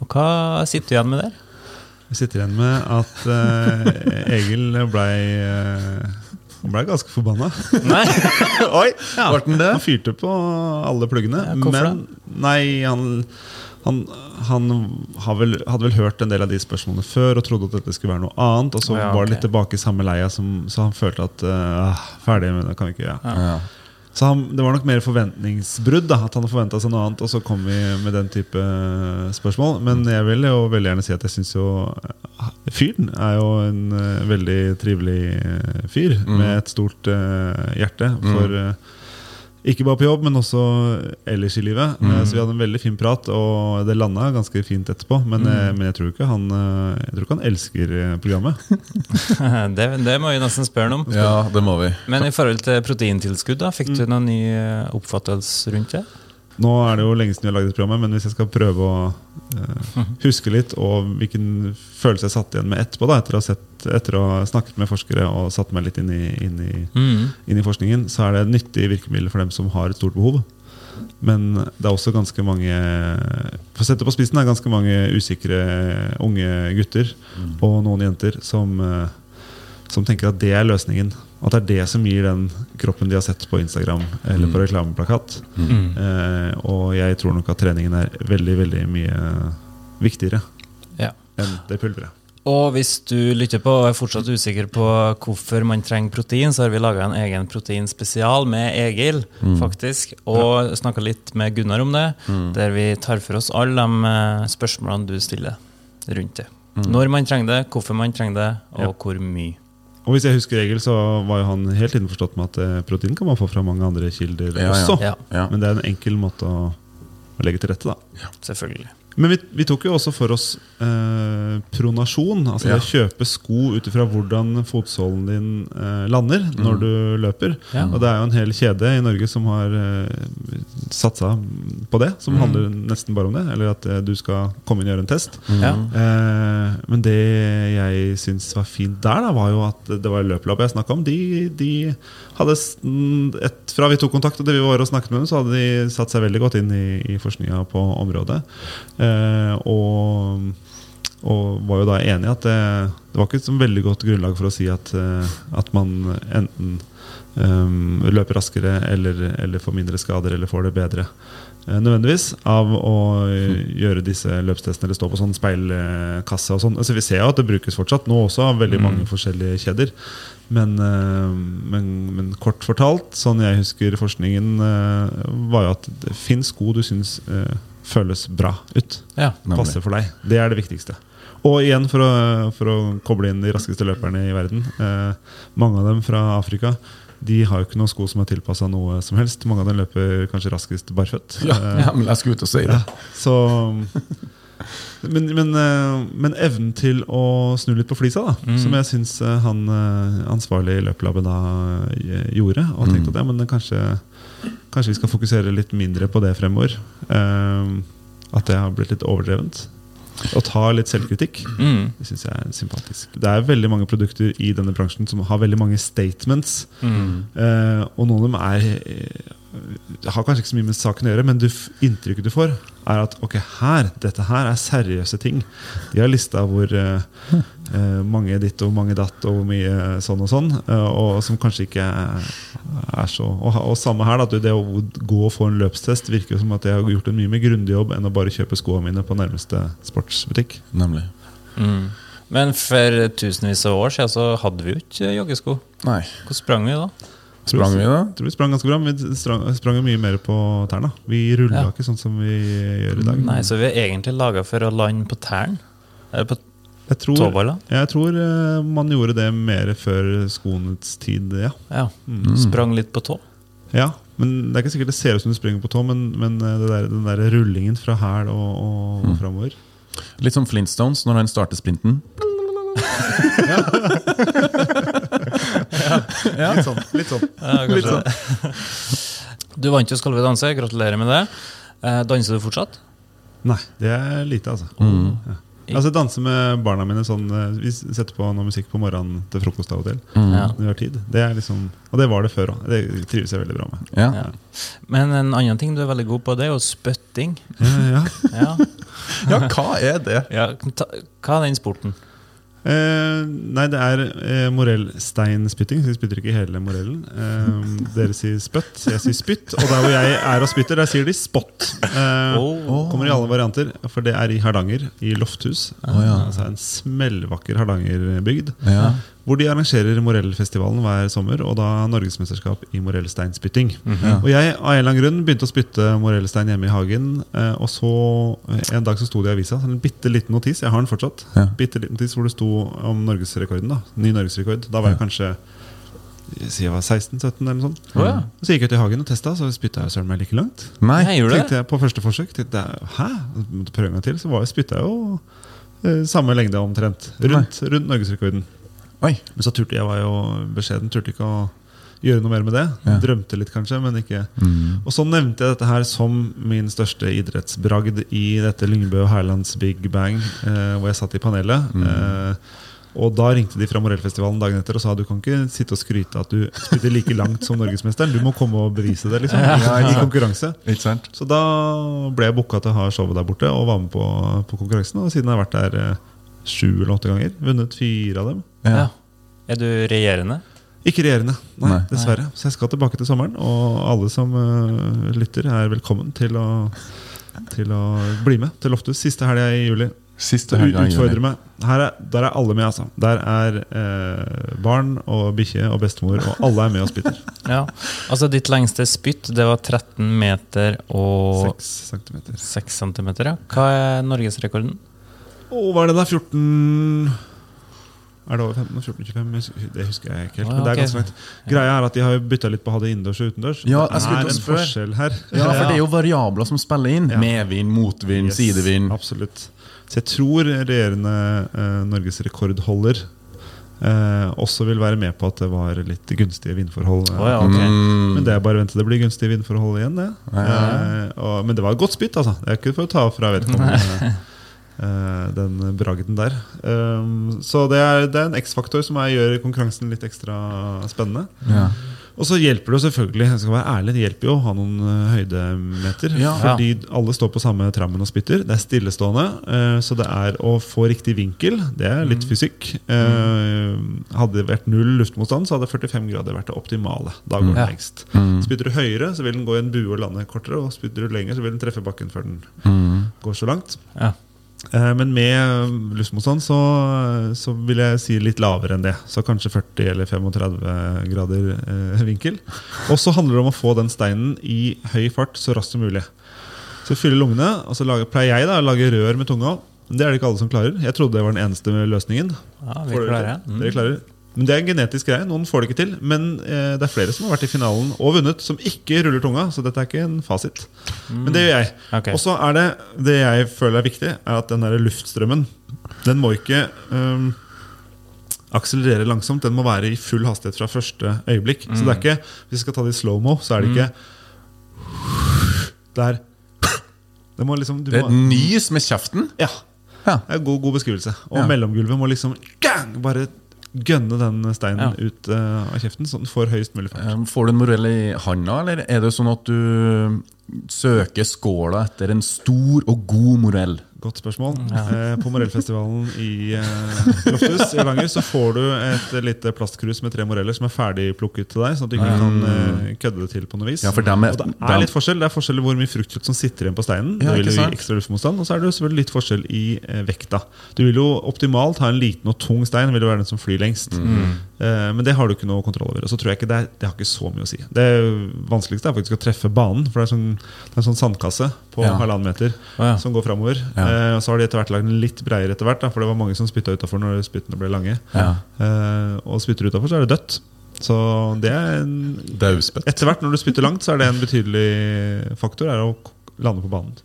Og hva sitter du igjen med der? Jeg sitter igjen med at uh, Egil blei uh, ble ganske forbanna. Nei? Oi! Ja, han det? Han fyrte på alle pluggene. Ja, men nei, han, han, han har vel, hadde vel hørt en del av de spørsmålene før og trodde at dette skulle være noe annet. Og så Ja, var det litt tilbake i samme leia, som, så han følte at ah, ferdig med det. kan vi ikke gjøre. Ja. Så han, det var nok mer forventningsbrudd. da At han forventa seg noe annet, og så kom vi med den type spørsmål. Men jeg vil jo veldig gjerne si at jeg syns jo eh, Fyren er jo en eh, veldig trivelig fyr. fyr med et stort uh, hjerte for eh, ikke bare på jobb, men også ellers i livet. Mm. Så vi hadde en veldig fin prat, og det landa ganske fint etterpå. Men, mm. men jeg tror ikke han eh, Jeg tror ikke han elsker eh, programmet. Det, det må vi nesten spørre ham om. ja, det må vi. Men i forhold til proteintilskudd, da, fikk du noen ny eh, oppfattelse rundt det? Nå er det jo lenge siden vi har laget dette programmet, men hvis jeg skal prøve å uh, huske litt, og hvilken følelse jeg satt igjen med etterpå, da, etter, å ha sett, etter å ha snakket med forskere og satt meg litt inn i, inn, i, Mm. inn i forskningen, så er det et nyttig virkemiddel for dem som har et stort behov. Men det er også ganske mange For å sette på spissen er ganske mange usikre unge gutter og noen jenter som, eh, som tenker at det er løsningen. At det er det som gir den kroppen de har sett på Instagram eller på reklameplakat. Mm. Eh, og jeg tror nok at treningen er veldig, veldig mye viktigere Ja. enn det pulveret. Og hvis du lytter på og er fortsatt usikker på hvorfor man trenger protein, så har vi laga en egen proteinspesial med Egil, faktisk, og snakka litt med Gunnar om det, der vi tar for oss alle de eh, spørsmålene du stiller rundt det. Når man trenger det, hvorfor man trenger det, og Ja. hvor mye. Og hvis jeg husker Egil, så var jo han helt innforstått med at eh, protein kan man få fra mange andre kilder Ja, ja. også. Ja, Ja. Men det er en enkel måte å, å legge til rette, da. selvfølgelig. Men vi, vi tok jo også for oss eh, pronasjon. Altså Ja. det å kjøpe sko ut ifra hvordan fotsålen din eh, lander når du løper. Ja. Og det er jo en hel kjede i Norge som har eh, satsa på det. Som handler nesten bare om det. Eller at eh, du skal komme inn og gjøre en test. Ja. Eh, men det jeg syns var fint der, da, var jo at det var løplab jeg snakka om. De, de hadde mm, et, Fra vi tok kontakt og det vi var og snakket med dem, så hadde de satt seg veldig godt inn i, i forskninga på området. Eh, og, og var jo da enig i at det, det var ikke et sånn veldig godt grunnlag for å si at, eh, at man enten eh, løper raskere eller, eller får mindre skader eller får det bedre. eh, Nødvendigvis av å eh, gjøre disse løpstestene eller stå på sånn speilkasse. og sånn altså, Vi ser jo at det brukes fortsatt nå også av veldig mange forskjellige kjeder. Men, eh, men, men kort fortalt, sånn jeg husker forskningen, var jo at det fins sko du syns føles bra ut. Ja. Passer for deg. Det er det viktigste. Og igjen, for å, for å koble inn de raskeste løperne i verden. Eh, mange av dem fra Afrika de har jo ikke noen sko som er tilpassa noe som helst. Mange av dem løper kanskje raskest barføtt. Ja, ja, men jeg skulle ut og si det. så men, men, eh, men evnen til å snu litt på flisa, da, Mm. som jeg syns eh, han eh, ansvarlig i da eh, gjorde. Og tenkte at ja, men kanskje, kanskje vi skal fokusere litt mindre på det fremover. At det har blitt litt overdrevent. Og ta litt selvkritikk. Mm. Det syns jeg er sympatisk. Det er veldig mange produkter i denne bransjen som har veldig mange statements. Mm. Eh, og noen av dem er eh, har kanskje ikke så mye med saken å gjøre, men du, inntrykket du får, er at ok, her, dette her er seriøse ting. De har lista hvor eh, eh, mange ditt og mange datt og hvor mye sånn og sånn, eh, og som kanskje ikke er, så og, og samme her, da, det å gå og få en løpstest virker som at jeg har gjort en mye mer grundig jobb enn å bare kjøpe skoene mine på nærmeste sportsbutikk. Nemlig. Mm. Men for tusenvis av år siden så hadde vi jo ikke joggesko. Nei. Hvor sprang vi da? Sprang vi da? Jeg tror vi sprang ganske bra, men vi sprang, sprang jo mye mer på tærne. Vi rulla Ja. ikke sånn som vi gjør i dag. Nei, Så vi er egentlig laga for å lande på tærne? Eller på Jeg tror, Tåbala? jeg tror eh, man gjorde det mer før skoenets tid, ja. Ja. Mm. Sprang litt på tå? ja. Men Det er ikke sikkert det ser ut som du springer på tå, men, men eh, det der, den der rullingen fra hæl og, og Mm. framover Litt som Flintstones når han starter sprinten. Litt sånn. Litt sånn. Ja, Litt sånn. Du vant jo Skal vi danse, gratulerer med det. Eh, danser du fortsatt? Nei, det er lite, altså. Mm. Altså jeg danser med barna mine sånn eh, Vi setter på noe musikk på morgenen til frokost av og til. Mm. Ja. Når vi har tid. Det er liksom, og det var det før òg. Det trives jeg veldig bra med. Ja. Ja. Men en annen ting du er veldig god på, det er jo spytting. Ja, ja. Ja. ja, hva er det? Ja, ta, hva er den sporten? Eh, nei, det er eh, morellsteinspytting, så vi spytter ikke hele morellen. Eh, dere sier spøtt, jeg sier spytt. Og der hvor jeg er og spytter, der sier de spott. Eh, Oh. Kommer i alle varianter, for det er i Hardanger, i Lofthus. ja. Altså en smellvakker Hardangerbygd. Ja. Hvor de arrangerer Morellfestivalen hver sommer, og da norgesmesterskap i morellsteinspytting. Ja. Og jeg av en eller annen grunn begynte å spytte morellstein hjemme i hagen. eh, Og så eh, en dag så sto det i avisa en bitte liten notis, jeg har den fortsatt, Ja. bitte liten notis hvor det sto om norgesrekorden. da, Ny norgesrekord. Da var jeg kanskje jeg var 16-17 eller noe sånt. Oh, ja. Så gikk jeg ut i hagen og testa, så spytta jeg søren meg like langt. Nei. Tenkte jeg på første forsøk. Tenkte jeg, Hæ? Måtte prøve en gang til. Så spytta jeg jo eh, samme lengde omtrent. Rundt, rundt norgesrekorden. Oi. Men så turte jeg var jo beskjeden, turte ikke å gjøre noe mer med det. Ja. Drømte litt, kanskje, men ikke Mm. Og så nevnte jeg dette her som min største idrettsbragd i dette Lyngbø og Herlands Big Bang, eh, hvor jeg satt i panelet. Mm. Eh, og da ringte de fra Morellfestivalen dagen etter og sa du kan ikke sitte og skryte at du spytter like langt som norgesmesteren. Du må komme og bevise det liksom, i konkurranse. Så da ble jeg booka til å ha showet der borte og var med på, på konkurransen. Og siden jeg har vært der eh, sju eller åtte ganger. Vunnet fire av dem. Ja. Er du regjerende? Ikke regjerende, nei, Nei. dessverre. Så jeg skal tilbake til sommeren. Og alle som uh, lytter, er velkommen til å, til å bli med til Loftus siste helga i juli. Siste helga i juli. Utfordre meg. Her er, der er alle med, altså. Der er eh, barn og bikkje og bestemor, og alle er med og spytter. Ja. Altså, ditt lengste spytt, det var 13 meter og 6 centimeter. 6 centimeter, ja. Hva er norgesrekorden? Å, hva er det da? 14 Er det over 15? 14, 25? Det husker jeg ikke helt. Ah, ja, men det er ganske langt. Greia er at de har bytta litt på å ha det innendørs og utendørs. Ja, det er en spør. forskjell her. Ja, for det er jo variabler som spiller inn. Ja. Medvind, motvind, Yes, sidevind. Absolutt. Så jeg tror regjerende eh, norgesrekordholder eh, også vil være med på at det var litt gunstige vindforhold. eh. Oh, ja, okay. Mm. Men det er bare å vente. Det blir gunstige vindforhold igjen, det. Eh, og, men det var et godt spytt, altså. Det er ikke for å ta fra vedkommende den bragden der. Um, så det er, det er en X-faktor som er, gjør konkurransen litt ekstra spennende. Ja. Og så hjelper det jo selvfølgelig jeg skal være ærlig, det hjelper jo å ha noen eh, høydemeter. Ja. Fordi alle står på samme trammen og spytter. Det er stillestående. eh, så det er å få riktig vinkel. Det er litt fysikk. Eh, hadde det vært null luftmotstand, så hadde 45 grader vært det optimale. Da går den lengst. Mm. Spytter du høyere, så vil den gå i en bue og lande kortere. Og spytter du lenger, så vil den treffe bakken før den Mm. går så langt. Ja. Eh, Men med luftmotstand så, så vil jeg si litt lavere enn det. Så kanskje 40 eller 35 grader eh, vinkel. Og så handler det om å få den steinen i høy fart så raskt som mulig. Så fylle lungene, og så lager, pleier jeg da å lage rør med tunga. Det er det ikke alle som klarer. Jeg trodde det var den eneste løsningen. ja, vi klarer det. Dere klarer. Men Det er en genetisk greie. Noen får det ikke til. Men eh, det er flere som har vært i finalen og vunnet, som ikke ruller tunga. Så dette er ikke en fasit. Men det gjør jeg. Okay. Og så er det det jeg føler er viktig, er at den der luftstrømmen Den må ikke um, akselerere langsomt. Den må være i full hastighet fra første øyeblikk. Så det er ikke Hvis vi skal ta det i slow-mo, så er det ikke Det er Det må liksom du Det er et nys med kjeften. Ja. Ja. Det er en god, god beskrivelse. Og Ja. mellomgulvet må liksom gang, bare gønne den steinen Ja. ut uh, av kjeften, så den får høyest mulig fart. Får du en morell i handa, eller er det sånn at du søker skåla etter en stor og god morell? Godt spørsmål. Eh, på Morellfestivalen i eh, Loftus i Langer så får du et lite plastkrus med tre moreller som er ferdig plukket til deg, sånn at du ikke kan eh, kødde det til på noe vis. Ja, for dem er- og det er litt forskjell Det er forskjell i hvor mye fruktkjøtt som sitter igjen på steinen. Ja, det vil jo gi ekstra luftmotstand Og så er det jo selvfølgelig litt forskjell i eh, vekta. Du vil jo optimalt ha en liten og tung stein, vil jo være den som flyr lengst. Mm. Eh, men det har du ikke noe kontroll over. Og så tror jeg ikke det, er, det har ikke så mye å si. Det vanskeligste er faktisk å treffe banen, for det er, sånn, det er en sånn sandkasse på Ja. halvannen meter ja. som går framover. Ja. Eh, så har de etter hvert lagd den litt bredere, etter hvert, da, for det var mange som spytta utafor når spyttene ble lange. Ja. Eh, og spytter du utafor, så er det dødt. Så det er en, Dauspett. etter hvert, når du spytter langt, så er det en betydelig faktor er å lande på banen.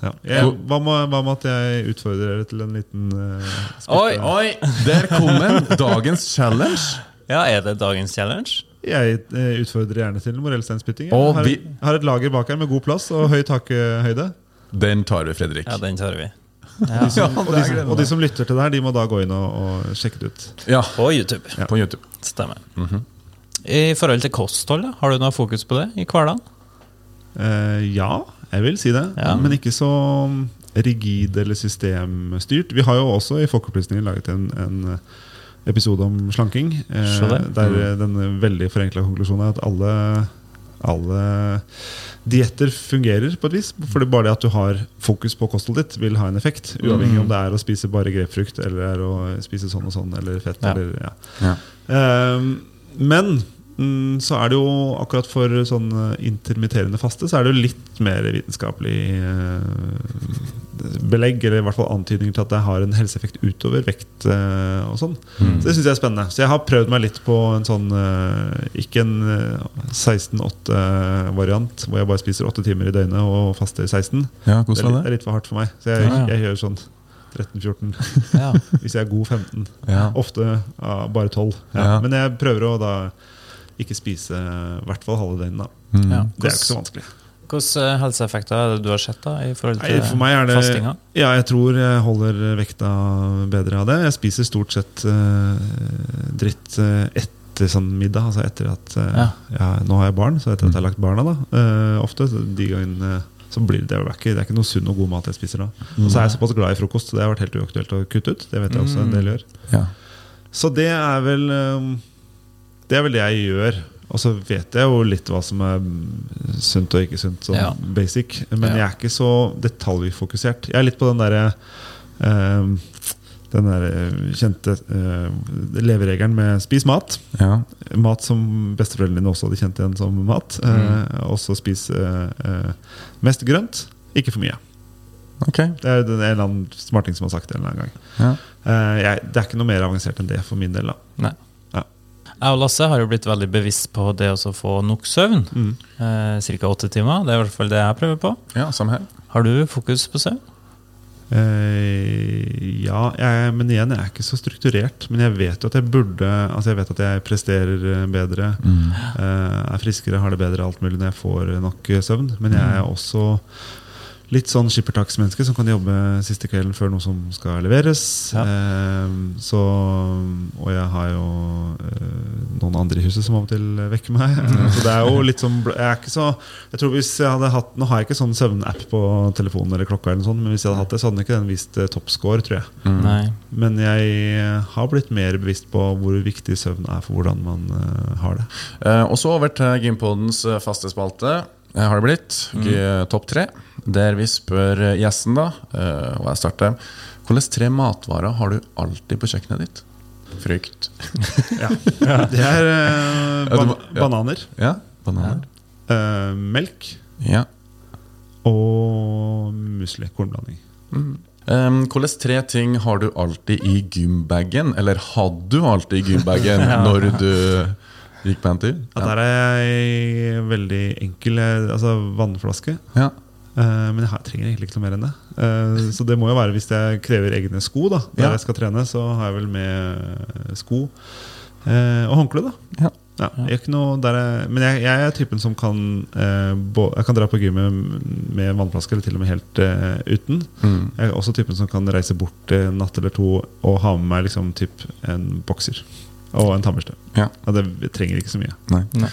Ja. Jeg, hva, med, hva med at jeg utfordrer dere til en liten uh, Oi, Oi, der kom en Dagens challenge. Ja, er det dagens challenge? Jeg eh, utfordrer gjerne til morellsteinspytting. Jeg har, har et lager bak her med god plass og høy takhøyde. Den tar vi, Fredrik. Ja, den tar vi. Ja, Og de, som, og de som lytter til det her, de må da gå inn og, og sjekke det ut. Ja, På YouTube. på YouTube. Stemmer. I forhold til kosthold, da, har du noe fokus på det i hverdagen? Eh, ja, jeg vil si det. Ja. Men ikke så rigid eller systemstyrt. Vi har jo også i Folkeopplysningen laget en, en episode om slanking. Eh, der eh, den veldig forenkla konklusjonen er at alle, alle dietter fungerer på et vis. For det er bare det at du har fokus på kostholdet ditt, vil ha en effekt. Uavhengig Mm. om det er å spise bare grepfrukt eller er å spise sånn og sånn eller fett. Ja. Eller, ja. Ja. Um, men mm, så er det jo akkurat for sånn eh, intermitterende faste Så er det jo litt mer vitenskapelig eh, belegg, eller i hvert fall antydninger til at det har en helseeffekt utover vekt eh, og sånn. Så det syns jeg er spennende. Så jeg har prøvd meg litt på en sånn Ikke en eh, 16-8-variant, hvor jeg bare spiser 8 timer i døgnet og faster 16. Ja, Det er, litt, det er litt for hardt for meg. Så jeg, Ja, ja. jeg gjør sånn 13-14. Ja. Hvis jeg er god 15. Ja. Ofte bare 12. Ja. Ja. Men jeg prøver å da ikke spise i hvert fall halve døgnet. Mm. Ja. Det er ikke så vanskelig. Hvilke eh, helseeffekter er det du har sett da, i forhold Nei, for meg er det fastinga? Ja, jeg tror jeg holder vekta bedre av det. Jeg spiser stort sett uh, dritt uh, etter sånn middag. Altså etter at uh, Ja. ja, Nå har jeg barn, så etter at jeg har lagt barna, da. eh, ofte de gangene så blir det, det, er ikke, det er ikke noe sunn og god mat jeg spiser da. Og så er jeg såpass glad i frokost, så det har vært helt uaktuelt å kutte ut. Det vet jeg også en del gjør. Ja. Så det er vel eh, Det er vel det jeg gjør. Og så vet jeg jo litt hva som er sunt og ikke sunt, sånn Ja. basic. Men Ja. jeg er ikke så detaljfokusert. Jeg er litt på den derre eh, Den der eh, kjente uh, leveregelen med 'spis mat'. Ja. Mat som besteforeldrene dine også hadde kjent igjen som mat. Eh, også spis uh, uh, mest grønt, ikke for mye. Okay. Det er en eller annen smarting som har sagt det en eller annen gang. Ja. Eh, jeg, det er ikke noe mer avansert enn det for min del. da Nei. Ja. Jeg og Lasse har jo blitt veldig bevisst på det å få nok søvn. Mm. Eh, Ca. åtte timer. Det er i hvert fall det jeg prøver på. ja, samme her. Har du fokus på søvn? Eh, ja, jeg, men igjen, jeg er ikke så strukturert. Men jeg vet jo at jeg burde Altså jeg vet at jeg presterer bedre. bedre, eh, er friskere, har det bedre alt mulig når jeg får nok eh, søvn. Men jeg er også litt sånn skippertaksmenneske som kan jobbe siste kvelden før noe som skal leveres. Ja. Eh, så, og jeg har jo eh, noen andre i huset som av og til vekker meg. så det er jo litt sånn Jeg er ikke så Jeg tror hvis jeg hadde hatt Nå har jeg ikke sånn søvnapp på telefonen eller klokka, eller noe sånt, men hvis jeg hadde hatt det, så hadde den ikke den vist eh, toppscore, tror jeg. Nei. Men jeg har blitt mer bevisst på hvor viktig søvn er for hvordan man eh, har det. Eh, og så over til Gympodens eh, faste spalte. har det blitt Mm. Topp tre. Der vi spør eh, gjesten, da, eh, og jeg starter Hvilke tre matvarer har du alltid på kjøkkenet ditt? Frukt. Det er eh, ban bananer. ja. bananer, Ja. Eh, melk Ja. og musli. Kornblanding. Um, Hvilke tre ting har du alltid i gymbagen? Eller hadde du alltid i gymbagen når du gikk på en tur? Ja, der er jeg veldig enkel. Altså vannflaske. Ja. Eh, men jeg har, trenger egentlig ikke noe mer enn det. Eh, så det må jo være hvis jeg krever egne sko. da når Ja. jeg skal trene, så har jeg vel med sko. Eh, og håndkle, da. Ja. Ja, jeg ikke noe der jeg, men jeg, jeg er typen som kan eh, bå, Jeg kan dra på gymmet med vannflaske, eller til og med helt uten. Mm. Jeg er også typen som kan reise bort en natt eller to og ha med meg liksom typ en bokser. Og en tannbørste. Ja. Ja, det trenger ikke så mye. Nei. Nei.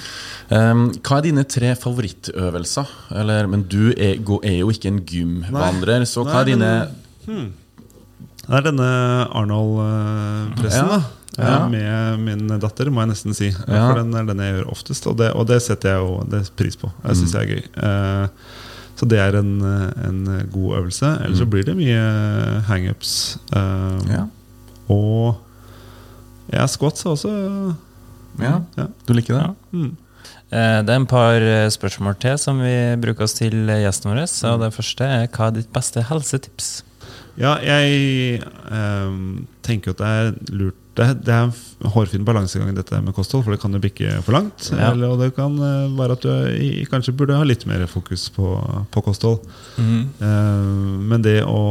Um, hva er dine tre favorittøvelser? Eller, men du er, er jo ikke en gymvandrer, så hva er dine men- Det er denne Arnold-pressen, Ja. da. Eh, Ja. Med min datter, må jeg nesten si. Ja. For den er den jeg gjør oftest, og det, og det setter jeg jo det pris på. Jeg syns Mm. jeg er gøy. Uh, Så det er en, en god øvelse. Ellers så blir det mye hangups. Uh, Mm. Ja. Og ja, squats er også Ja. ja. Du liker det? Ja. Mm. Eh, Det er en par eh, spørsmål til som vi bruker oss til eh, gjesten vår. Og det første er hva er ditt beste helsetips? Ja, jeg um, tenker at det er lurt Det det er en hårfin balansegang dette med kosthold, for det kan jo bikke for langt. Ja. Eller, og det kan eh, være at du i- kanskje burde ha litt mer fokus på, på kosthold. Eh, men det å,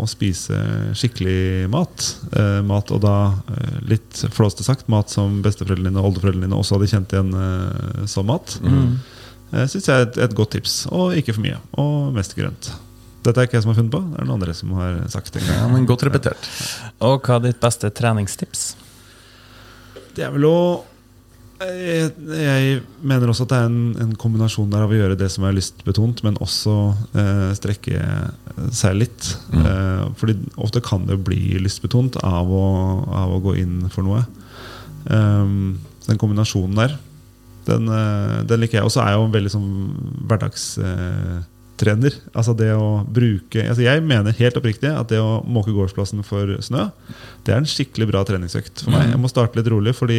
å spise skikkelig mat, uh, mat og da uh, litt flåste sagt, mat som besteforeldrene dine og oldeforeldrene dine også hadde kjent igjen som mat, Mm. uh, syns jeg er et, et godt tips. Og ikke for mye. Og mest grønt. Dette er ikke jeg som har funnet på, det er noen andre som har sagt det. Ja, men Godt repetert. Og hva er ditt beste treningstips? Det er vel å jeg, jeg mener også at det er en, en kombinasjon der av å gjøre det som er lystbetont, men også eh, strekke seg litt. Mm. Eh, fordi ofte kan det bli lystbetont av å, av å gå inn for noe. Um, den kombinasjonen der, den, eh, den liker jeg. Og så er jeg jo en veldig sånn hverdagstrener. altså det å bruke altså Jeg mener helt oppriktig at det å måke gårdsplassen for snø, det er en skikkelig bra treningsøkt for meg. Jeg må starte litt rolig, Fordi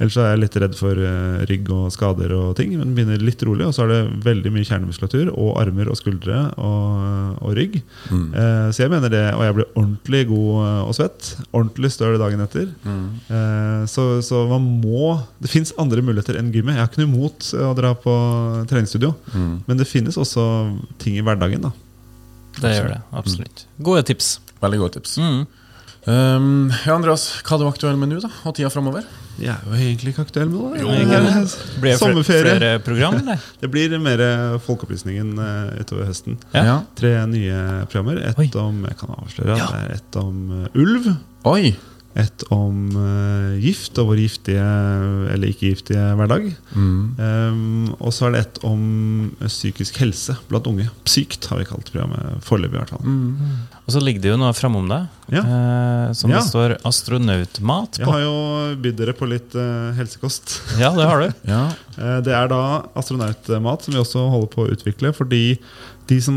ellers er jeg litt redd for eh, rygg og skader og ting. Men begynner litt rolig, og så er det veldig mye kjernemuskulatur og armer og skuldre og, og rygg. Mm. Eh, så jeg mener det, og jeg blir ordentlig god eh, og svett. Ordentlig støl dagen etter. Mm. Eh, så, så man må Det fins andre muligheter enn gymmet. Jeg har ikke noe imot å dra på treningsstudio, Mm. men det finnes også ting i hverdagen. da Det gjør det, absolutt. Gode tips. Veldig gode tips. Mm. Um, ja, Andreas, hva er du aktuell med nå, da? Og tida framover? Jeg er jo egentlig ikke aktuell med det. det. Blir det flere program, eller? Det blir mer Folkeopplysningen eh, utover høsten. Ja. Tre nye programmer. Et om jeg kan avsløre, det er et om eh, ulv. Oi! Et om eh, gift og vår giftige eller ikke giftige hverdag. Mm. Um, og så er det et om psykisk helse blant unge. Psykt har vi kalt programmet foreløpig. Mm. Og så ligger det jo noe framom deg, Ja. eh, som Ja. det står astronautmat Jeg har jo bydd dere på litt uh, helsekost. Ja, det har du. Ja. Eh, Det er da astronautmat som vi også holder på å utvikle. Fordi de som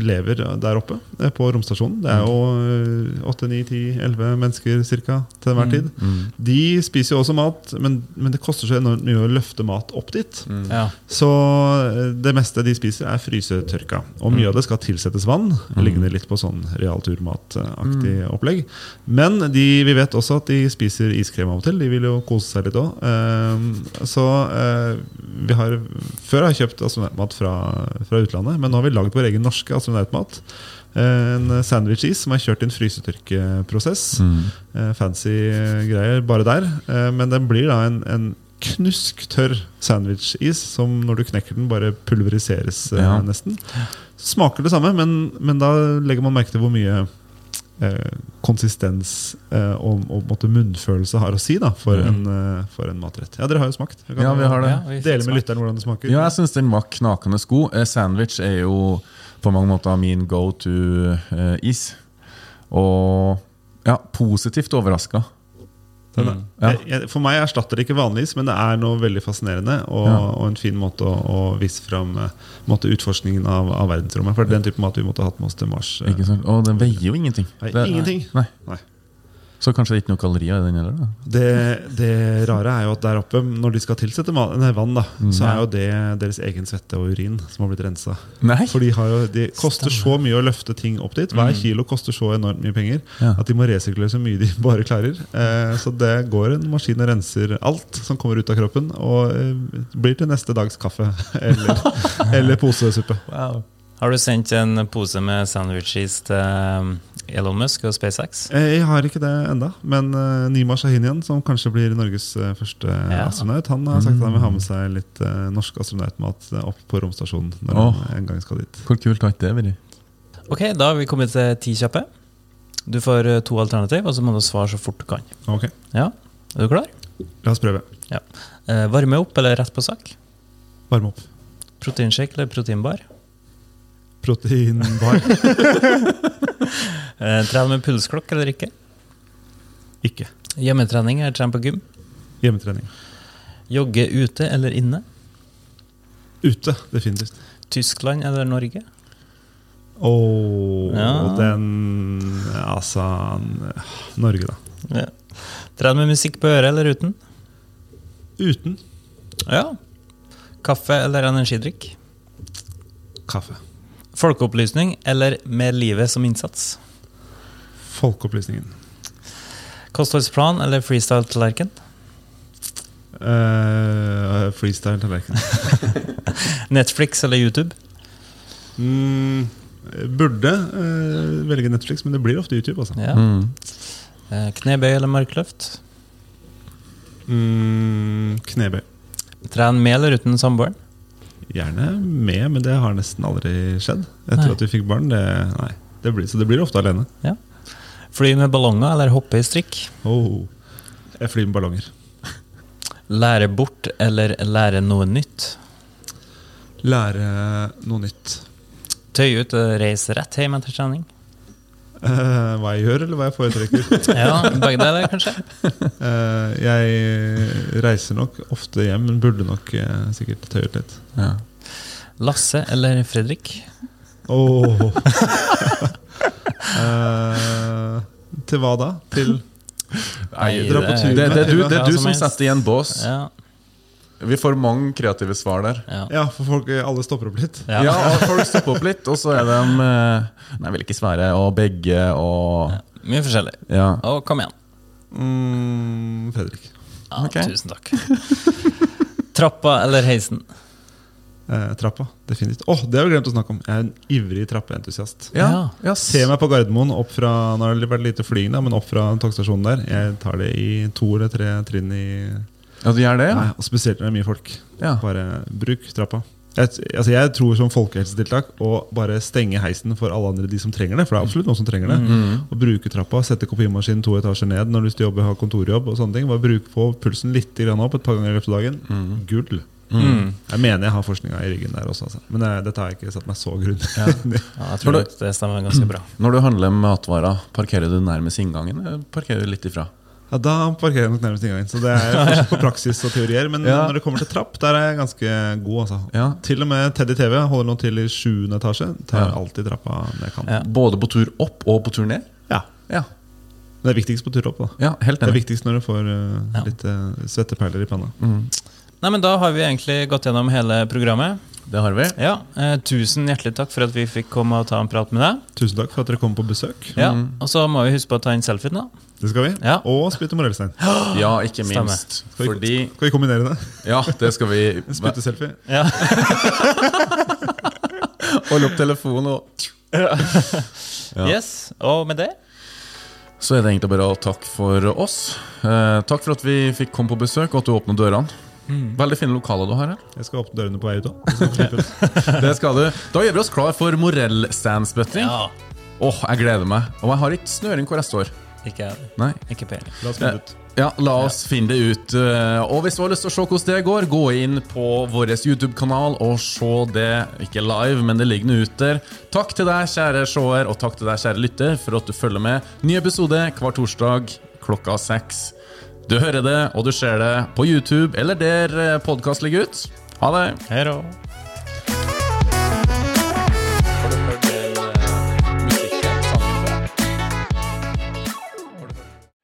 lever der oppe eh, på romstasjonen, det er jo 8-9-10-11 mennesker cirka til enhver tid, Mm. de spiser jo også mat, men, men det koster så enormt mye å løfte mat opp dit. Ja. Så eh, det meste de spiser, er frysetørka. Og mye av det skal tilsettes vann. Liggende litt på sånn realturmataktig opplegg. Men de, vi vet også at de spiser iskrem av og til. De vil jo kose seg litt òg. Så eh, vi har før har jeg kjøpt astronautmat fra, fra utlandet, men nå har vi lagd vår egen norske astronautmat. Eh, En sandwich-is som er kjørt i en frysetørkeprosess. Mm. Eh, fancy greier bare der. Eh, men den blir da en, en knusktørr sandwich-is som når du knekker den, bare pulveriseres Ja. nesten. Smaker det samme, men, men da legger man merke til hvor mye eh, konsistens eh, og, og måte munnfølelse har å si da, for, Mm. en, eh, for en matrett. Ja, dere har jo smakt. Kan Ja, vi har det. Ja, vi Dele med smak. lytteren hvordan det smaker. Ja, jeg syns den var knakende god. Eh, Sandwich er jo på mange måter min go to eh, is. Og ja, positivt overraska. Den er- Ja. jeg, for meg erstatter det ikke vanlig is, men det er noe veldig fascinerende og, Ja. og en fin måte å, å vise fram eh, måte utforskningen av, av verdensrommet. For det er den type mat vi måtte hatt med oss til Mars. eh. Ikke sant? Og den veier jo ingenting. Nei, Det- ingenting. Nei. Nei. Så kanskje det ikke noe kalorier i den heller? Det, det rare er jo at der oppe, når de skal tilsette vann, da, så er jo det deres egen svette og urin som har blitt rensa. Nei. For de, har jo, de koster så mye å løfte ting opp dit. Hver kilo koster så enormt mye penger Ja. at de må resirkulere så mye de bare klarer. Eh, så det går en maskin og renser alt som kommer ut av kroppen, og eh, blir til neste dags kaffe eller, eller posesuppe. Har du sendt en pose med sandwiches til um, Elon Musk og SpaceX? Eh, Jeg har ikke det enda, men uh, Nima Shahinian, som kanskje blir Norges eh, første Ja. astronaut, han har sagt at han vil ha med seg litt eh, norsk astronautmat eh, opp på romstasjonen når oh. han en gang skal dit. Hvor kult har ikke det vært? Ok, Da har vi kommet til ti kjappe. Du får eh, to alternativ, og så må du svare så fort du kan. Ok, Ja, Er du klar? La oss prøve. Eh, varme opp eller rett på sak? Varme opp. Proteinshake eller proteinbar? Proteinbar. Trener Trene med pulsklokk eller ikke? ikke. Hjemmetrening eller trene på gym? Hjemmetrening. Jogge ute eller inne? Ute, definitivt. Tyskland eller Norge? Og Ja. den Altså Norge, da. Ja. Trene med musikk på øret eller uten? Uten Ja. Kaffe eller energidrikk? kaffe. Folkeopplysning eller med livet som innsats? Folkeopplysningen. Kostholdsplan eller freestyle-tallerken? Uh, freestyle tallerken. Netflix eller YouTube? Mm, burde uh, velge Netflix, men det blir ofte YouTube. Altså. Ja. Mm. Uh, Knebøy eller markløft? Mm, knebøy. Tren med eller uten samboeren? Gjerne med, men det har nesten aldri skjedd. Etter Nei. at vi fikk barn. Det, nei, det blir, så det blir ofte alene. Fly med ballonger eller hoppe i strikk? Oh. Jeg flyr med ballonger. Lære bort eller lære noe nytt? Lære noe nytt. Tøye ut og reise rett hjem etter trening? Eh, hva jeg gjør, eller hva jeg foretrekker. Ja, begge deler, kanskje? Uh, jeg reiser nok ofte hjem, men burde nok uh, sikkert tøyet litt. Ja. Lasse eller Fredrik? Åh. Eh, til hva da? Til Nei, dra på tur det, det, er du, det er du som som setter i en bås. Ja. Vi får mange kreative svar der. ja. Ja, for folk alle stopper opp litt. ja. Ja, Folk stopper opp litt, og så er de eh, Nei, vil ikke svære. Og begge og Mye forskjellig. Ja. Og kom igjen. Mm, Fredrik. Ja, okay. Tusen takk. Trappa eller heisen? Eh, trappa, definitivt. Åh, Det har vi glemt å snakke om. Jeg er en ivrig trappeentusiast. Ja, ja. Se meg på Gardermoen opp fra Nå har det vært lite flyging, da, men opp fra togstasjonen der. Jeg tar det i to eller tre trinn i ja, du gjør det, ja? Nei, og Spesielt når det er mye folk. Ja. Bare bruk trappa. Jeg, altså jeg tror som folkehelsetiltak å bare stenge heisen for alle andre de som trenger det. For det er absolutt noen som trenger det. Å bruke trappa, sette kopimaskinen to etasjer ned når du skal jobbe, ha kontorjobb. og sånne ting Bare bruk på pulsen litt opp et par ganger i løpet av dagen. Gull. Jeg mener jeg har forskninga i ryggen der også, altså. men jeg, dette har jeg ikke satt meg så grundig ja. Ja, jeg tror det stemmer ganske bra. Når du handler matvarer, parkerer du nærmest inngangen? Parkerer du litt ifra? Ja, Da parkerer jeg nok nærmest inngangen. Så det er forskjell på praksis og teorier. Men Ja. når det kommer til trapp, der er jeg ganske god. altså Ja. Til og med Teddy TV holder nå til i sjuende etasje. Tar Ja. alltid trappa ned kan. Ja. Både på tur opp og på tur ned? Ja. Ja, Det er viktigst på tur opp. da ja helt Det er viktigst når du får uh, Ja. litt uh, svetteperler i panna. Nei, men Da har vi egentlig gått gjennom hele programmet. Det har vi. Ja, eh, Tusen hjertelig takk for at vi fikk komme og ta en prat med deg. Tusen takk for at dere kom på besøk. Ja, Og så må vi huske på å ta inn selfien, da. Det skal vi. Ja. Og spytte morellstein. Ja, ikke minst. Skal vi, Fordi skal vi kombinere det? Ja, det skal vi. Spytteselfie. Ja. Holde opp telefonen og Ja. Yes, Og med det Så er det egentlig bare å takke for oss. Eh, takk for at vi fikk komme på besøk, og at du åpna dørene. Veldig fine lokaler du har her. Jeg skal åpne dørene på vei ut òg. Det skal du. Da gjør vi oss klar for morellstandsbøtting. Ja. Åh, jeg gleder meg. Og jeg har ikke snøring hvor jeg står. Ikke jeg. Nei. Ikke peiling. La oss finne ut. Ja, la oss finne det ut. Eh, Og hvis du har lyst til å se hvordan det går, gå inn på vår YouTube-kanal og se det. Ikke live, men det ligger nå ut der. Takk til deg, kjære seer, og takk til deg, kjære lytter, for at du følger med. Ny episode hver torsdag klokka seks. Du hører det, og du ser det på YouTube eller der podkast ligger ut. Ha det. Hei da.